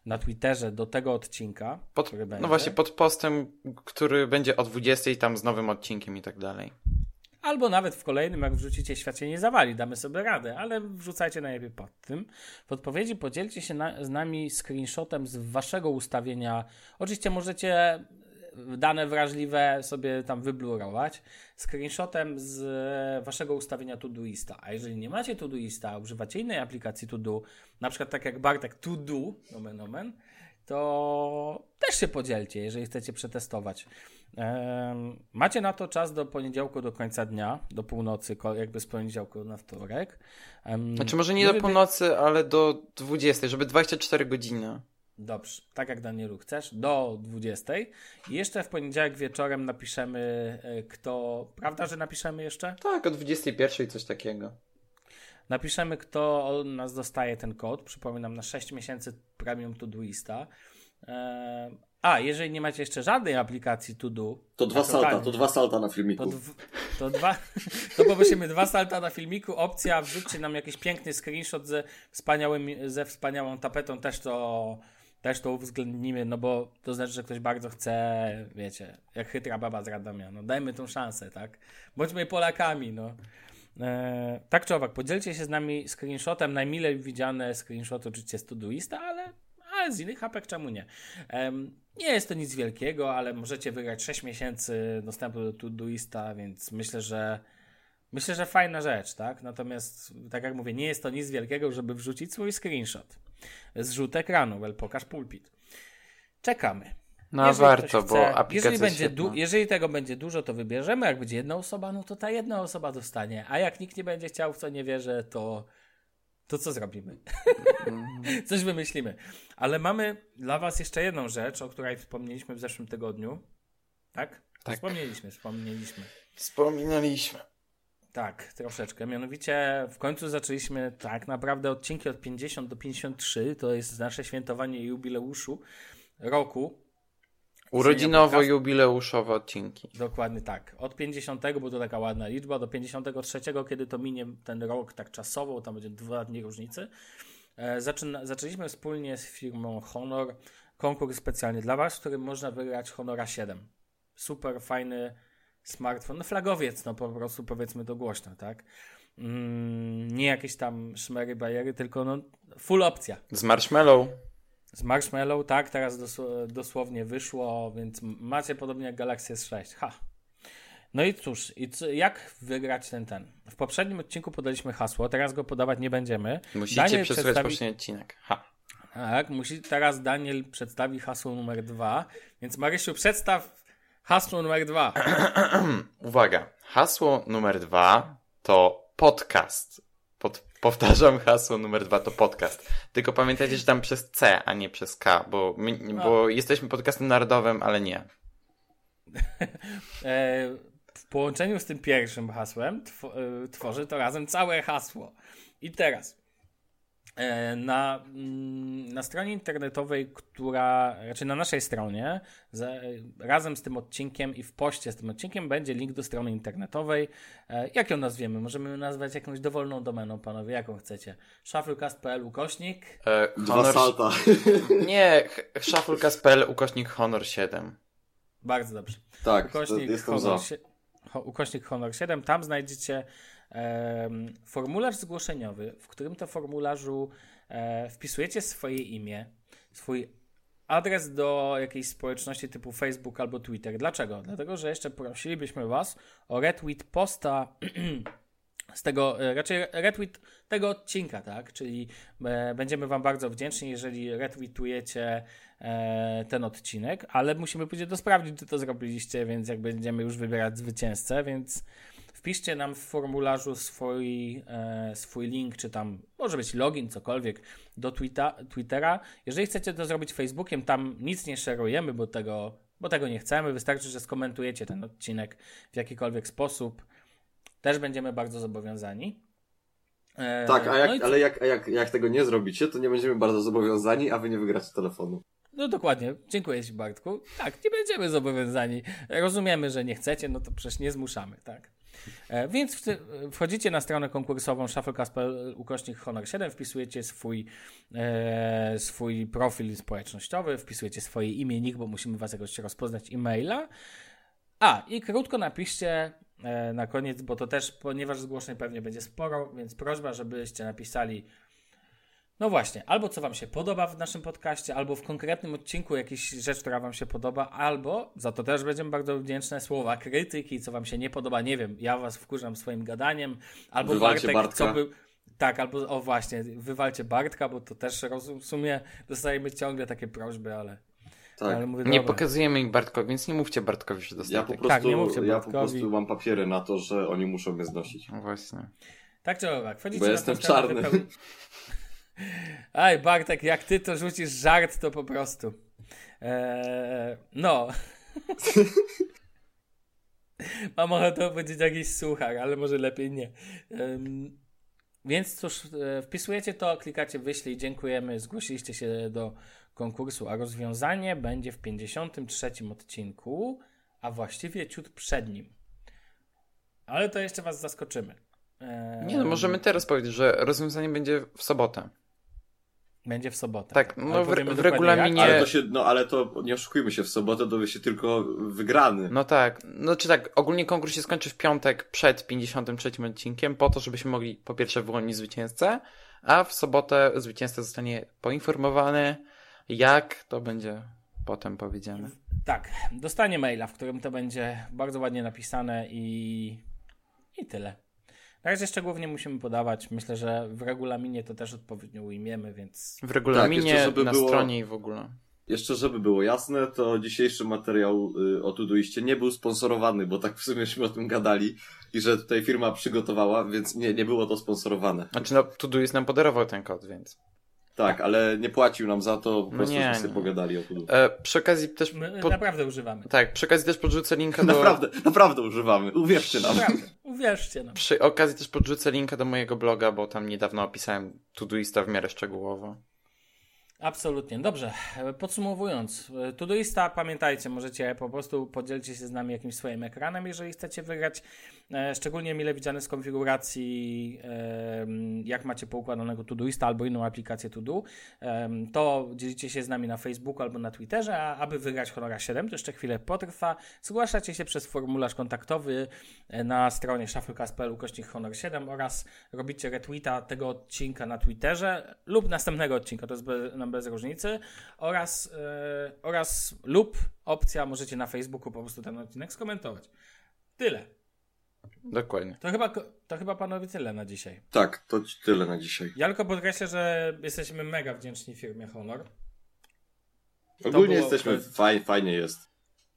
na Twitterze do tego odcinka, Pod, no właśnie, pod postem, który będzie o 20 tam z nowym odcinkiem i tak dalej. Albo nawet w kolejnym, jak wrzucicie Świat się nie zawali, damy sobie radę, ale wrzucajcie najlepiej pod tym. W odpowiedzi podzielcie się na, z nami screenshotem z waszego ustawienia. Oczywiście możecie dane wrażliwe sobie tam wyblurować. Screenshotem z waszego ustawienia Todoista. A jeżeli nie macie Todoista, używacie innej aplikacji Todo, na przykład tak jak Bartek Todo, nomen omen, to też się podzielcie, jeżeli chcecie przetestować. Macie na to czas do poniedziałku, do końca dnia, do północy, jakby z poniedziałku na wtorek. Znaczy, może nie do północy, ale do 20, żeby 24 godziny. Dobrze, tak jak Danielu chcesz, do 20. I jeszcze w poniedziałek wieczorem napiszemy, e, kto. Prawda, że napiszemy jeszcze? Tak, o 21 coś takiego. Napiszemy, kto od nas dostaje ten kod. Przypominam, na 6 miesięcy premium Todoista. E, A, jeżeli nie macie jeszcze żadnej aplikacji Todo, To dwa salta, to dwa salta na To, filmiku. dw- to dwa, to poprosimy dwa salta na filmiku, opcja, wrzućcie nam jakiś piękny screenshot ze, wspaniałym, ze wspaniałą tapetą, też to, też to uwzględnimy, no bo to znaczy, że ktoś bardzo chce, wiecie, jak chytra baba z Radomia, no dajmy tą szansę, tak? Bądźmy Polakami, no. E, tak czy owak, podzielcie się z nami screenshotem, najmilej widziane screenshot oczywiście z Todoista, ale, ale z innych apek czemu nie? Nie jest to nic wielkiego, ale możecie wygrać 6 miesięcy dostępu do Todoista, więc myślę, że myślę, że fajna rzecz, tak? Natomiast, tak jak mówię, nie jest to nic wielkiego, żeby wrzucić swój screenshot. Zrzut ekranu, well, pokaż pulpit. Czekamy. No Jeżeli warto, ktoś bo chce- aplikacja jeżeli, będzie du- jeżeli tego będzie dużo, to wybierzemy. Jak będzie jedna osoba, no to ta jedna osoba dostanie. A jak nikt nie będzie chciał, w co nie wierzę, to, to co zrobimy? Mhm. Coś wymyślimy. Ale mamy dla Was jeszcze jedną rzecz, o której wspomnieliśmy w zeszłym tygodniu. Tak? Tak. Wspomnieliśmy, wspomnieliśmy. Wspominaliśmy. Tak, troszeczkę. Mianowicie w końcu zaczęliśmy tak naprawdę odcinki od 50 do 53. To jest nasze świętowanie jubileuszu roku. Urodzinowo-jubileuszowe odcinki. Dokładnie tak. Od 50, bo to taka ładna liczba, do 53, kiedy to minie ten rok tak czasowo, tam będzie dwa dni różnicy. E, zaczyna, zaczęliśmy wspólnie z firmą Honor konkurs specjalny dla Was, w którym można wygrać Honora 7. Super fajny smartfon, no flagowiec, no po prostu powiedzmy to głośno, tak? Mm, nie jakieś tam szmery, bajery, tylko no full opcja. Z marshmallow. Z marshmallow, tak, teraz dosłownie wyszło, więc macie podobnie jak Galaxy S6. Ha. No i cóż, i co, jak wygrać ten ten? W poprzednim odcinku podaliśmy hasło, teraz go podawać nie będziemy. Musicie Daniel przesłuchać przedstawi... poprzedni odcinek. Ha. Tak, musi, teraz Daniel przedstawi hasło numer dwa, więc Marysiu, przedstaw hasło numer dwa. Uwaga, hasło numer dwa to podcast. Pod, powtarzam, hasło numer dwa to podcast. Tylko pamiętajcie, że tam przez C, a nie przez K, bo, my, bo jesteśmy podcastem narodowym, ale nie. E, w połączeniu z tym pierwszym hasłem tw e, tworzy to razem całe hasło. I teraz na, mm, na stronie internetowej, która, raczej na naszej stronie, za, razem z tym odcinkiem i w poście z tym odcinkiem będzie link do strony internetowej. E, jak ją nazwiemy? Możemy ją nazwać jakąś dowolną domeną, panowie, jaką chcecie. shufflecast.pl ukośnik? E, honor... Dwa salta. Nie, shufflecast.pl ukośnik Honor 7. Bardzo dobrze. Tak, ukośnik honor, ukośnik Honor 7. Tam znajdziecie formularz zgłoszeniowy, w którym to formularzu e, wpisujecie swoje imię, swój adres do jakiejś społeczności typu Facebook albo Twitter. Dlaczego? Dlatego, że jeszcze prosilibyśmy Was o retweet posta z tego, e, raczej retweet tego odcinka, tak? Czyli e, będziemy Wam bardzo wdzięczni, jeżeli retweetujecie ten odcinek, ale musimy później to sprawdzić, czy to zrobiliście, więc jak będziemy już wybierać zwycięzcę, więc wpiszcie nam w formularzu swój, e, swój link, czy tam może być login, cokolwiek, do Twittera. Jeżeli chcecie to zrobić Facebookiem, tam nic nie szerujemy, bo tego, bo tego nie chcemy. Wystarczy, że skomentujecie ten odcinek w jakikolwiek sposób. Też będziemy bardzo zobowiązani. E, tak, a jak, no ale jak, jak, jak tego nie zrobicie, to nie będziemy bardzo zobowiązani, a wy nie wygracie telefonu. No dokładnie, dziękuję Ci Bartku. Tak, nie będziemy zobowiązani. Rozumiemy, że nie chcecie, no to przecież nie zmuszamy, tak. E, więc wchodzicie na stronę konkursową shufflecast.pl ukośnik Honor 7, wpisujecie swój, e, swój profil społecznościowy, wpisujecie swoje imię, nick, bo musimy was jakoś rozpoznać e-maila. A, i krótko napiszcie e, na koniec, bo to też, ponieważ zgłoszeń pewnie będzie sporo, więc prośba, żebyście napisali no właśnie, albo co Wam się podoba w naszym podcaście, albo w konkretnym odcinku jakaś rzecz, która Wam się podoba, albo, za to też będziemy bardzo wdzięczne, słowa krytyki, co Wam się nie podoba, nie wiem, ja Was wkurzam swoim gadaniem, albo Wywalcie Bartek, Bartka. co był... Tak, albo, o właśnie, wywalcie Bartka, bo to też w sumie dostajemy ciągle takie prośby, ale... Tak. Ale mówię, nie dobra. pokazujemy ich Bartkowi, więc nie mówcie Bartkowi, że dostajecie. Ja po prostu, tak, nie mówcie ja po prostu mam papiery na to, że oni muszą mnie znosić. No właśnie. Tak czy owak, wchodzicie Bo jestem czarny. Wypełni... Aj, Bartek, jak ty to rzucisz żart, to po prostu. Eee, no. Mam ochotę powiedzieć jakiś słuchar, ale może lepiej nie. Um, więc cóż, e, wpisujecie to, klikacie wyślij, dziękujemy, zgłosiliście się do konkursu, a rozwiązanie będzie w 53 odcinku, a właściwie ciut przed nim. Ale to jeszcze was zaskoczymy. Nie no, możemy teraz powiedzieć, że rozwiązanie będzie w sobotę. Będzie w sobotę. Tak, no w, w regulaminie. Ale to, się, no, ale to nie oszukujmy się, w sobotę dowie się tylko wygrany. No tak, no czy tak, ogólnie konkurs się skończy w piątek przed 53 odcinkiem, po to, żebyśmy mogli po pierwsze wyłonić zwycięzcę, a w sobotę zwycięzca zostanie poinformowany, jak to będzie potem powiedziane. Tak, dostanie maila, w którym to będzie bardzo ładnie napisane i, i tyle. Na razie szczegółów musimy podawać. Myślę, że w regulaminie to też odpowiednio ujmiemy, więc. W regulaminie, tak, na było... stronie i w ogóle. Jeszcze, żeby było jasne, to dzisiejszy materiał y, o Tuduiście nie był sponsorowany, bo tak w sumieśmy o tym gadali i że tutaj firma przygotowała, więc nie, nie było to sponsorowane. Znaczy, no, Tuduist nam podarował ten kod, więc. Tak, ale nie płacił nam za to, po No prostu nie, żeśmy sobie nie. pogadali o Kudu. E, przy okazji też. My Pod... naprawdę używamy. Tak, przy okazji też podrzucę linka do. Naprawdę, naprawdę używamy, uwierzcie nam. Naprawdę, uwierzcie nam. Przy okazji też podrzucę linka do mojego bloga, bo tam niedawno opisałem Todoista w miarę szczegółowo. Absolutnie. Dobrze, podsumowując, Todoista, pamiętajcie, możecie po prostu podzielić się z nami jakimś swoim ekranem, jeżeli chcecie wygrać. E, Szczególnie mile widziane z konfiguracji, jak macie poukładanego Todoista albo inną aplikację Todo, to dzielicie się z nami na Facebooku albo na Twitterze, a aby wygrać Honora 7, to jeszcze chwilę potrwa. Zgłaszacie się przez formularz kontaktowy e, na stronie shufflecast.pl ukośnik Honor 7 oraz robicie retweeta tego odcinka na Twitterze lub następnego odcinka, to jest be, nam bez różnicy, oraz, e, oraz lub opcja możecie na Facebooku po prostu ten odcinek skomentować. Tyle. Dokładnie. To chyba, to chyba panowie tyle na dzisiaj. Tak, to tyle na dzisiaj. Ja tylko podkreślę, że jesteśmy mega wdzięczni firmie Honor. Ogólnie było- jesteśmy, to- faj, fajnie jest.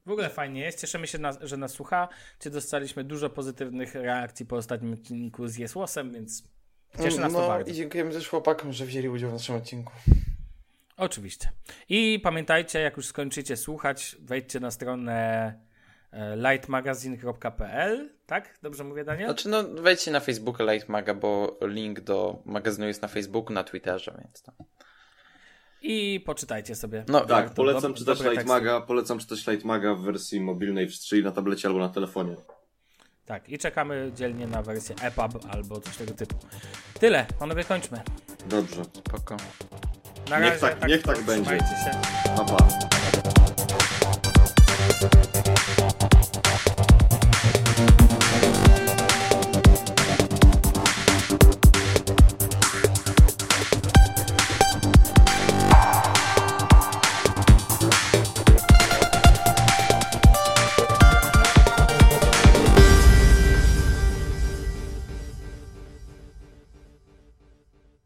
W ogóle fajnie jest, cieszymy się, na, że nas słucha. Czy dostaliśmy dużo pozytywnych reakcji po ostatnim odcinku z Jesłosem, więc cieszy nas to no bardzo. i dziękujemy też chłopakom, że wzięli udział w naszym odcinku. Oczywiście. I pamiętajcie, jak już skończycie słuchać, wejdźcie na stronę lightmagazine.pl, tak? Dobrze mówię, Daniel? Znaczy, no wejdźcie na Facebooka Light Maga, bo link do magazynu jest na Facebooku, na Twitterze, więc tam. I poczytajcie sobie. No, Tak, Warto, polecam dob- czytać dobre Light teksty. Maga, polecam czytać Light Maga w wersji mobilnej, czyli na tablecie albo na telefonie. Tak, i czekamy dzielnie na wersję EPUB albo coś tego typu. Tyle, panowie, kończmy. Dobrze, Spoko. Na Niech razie, tak- niech tak będzie. trzymajcie się. pa pa.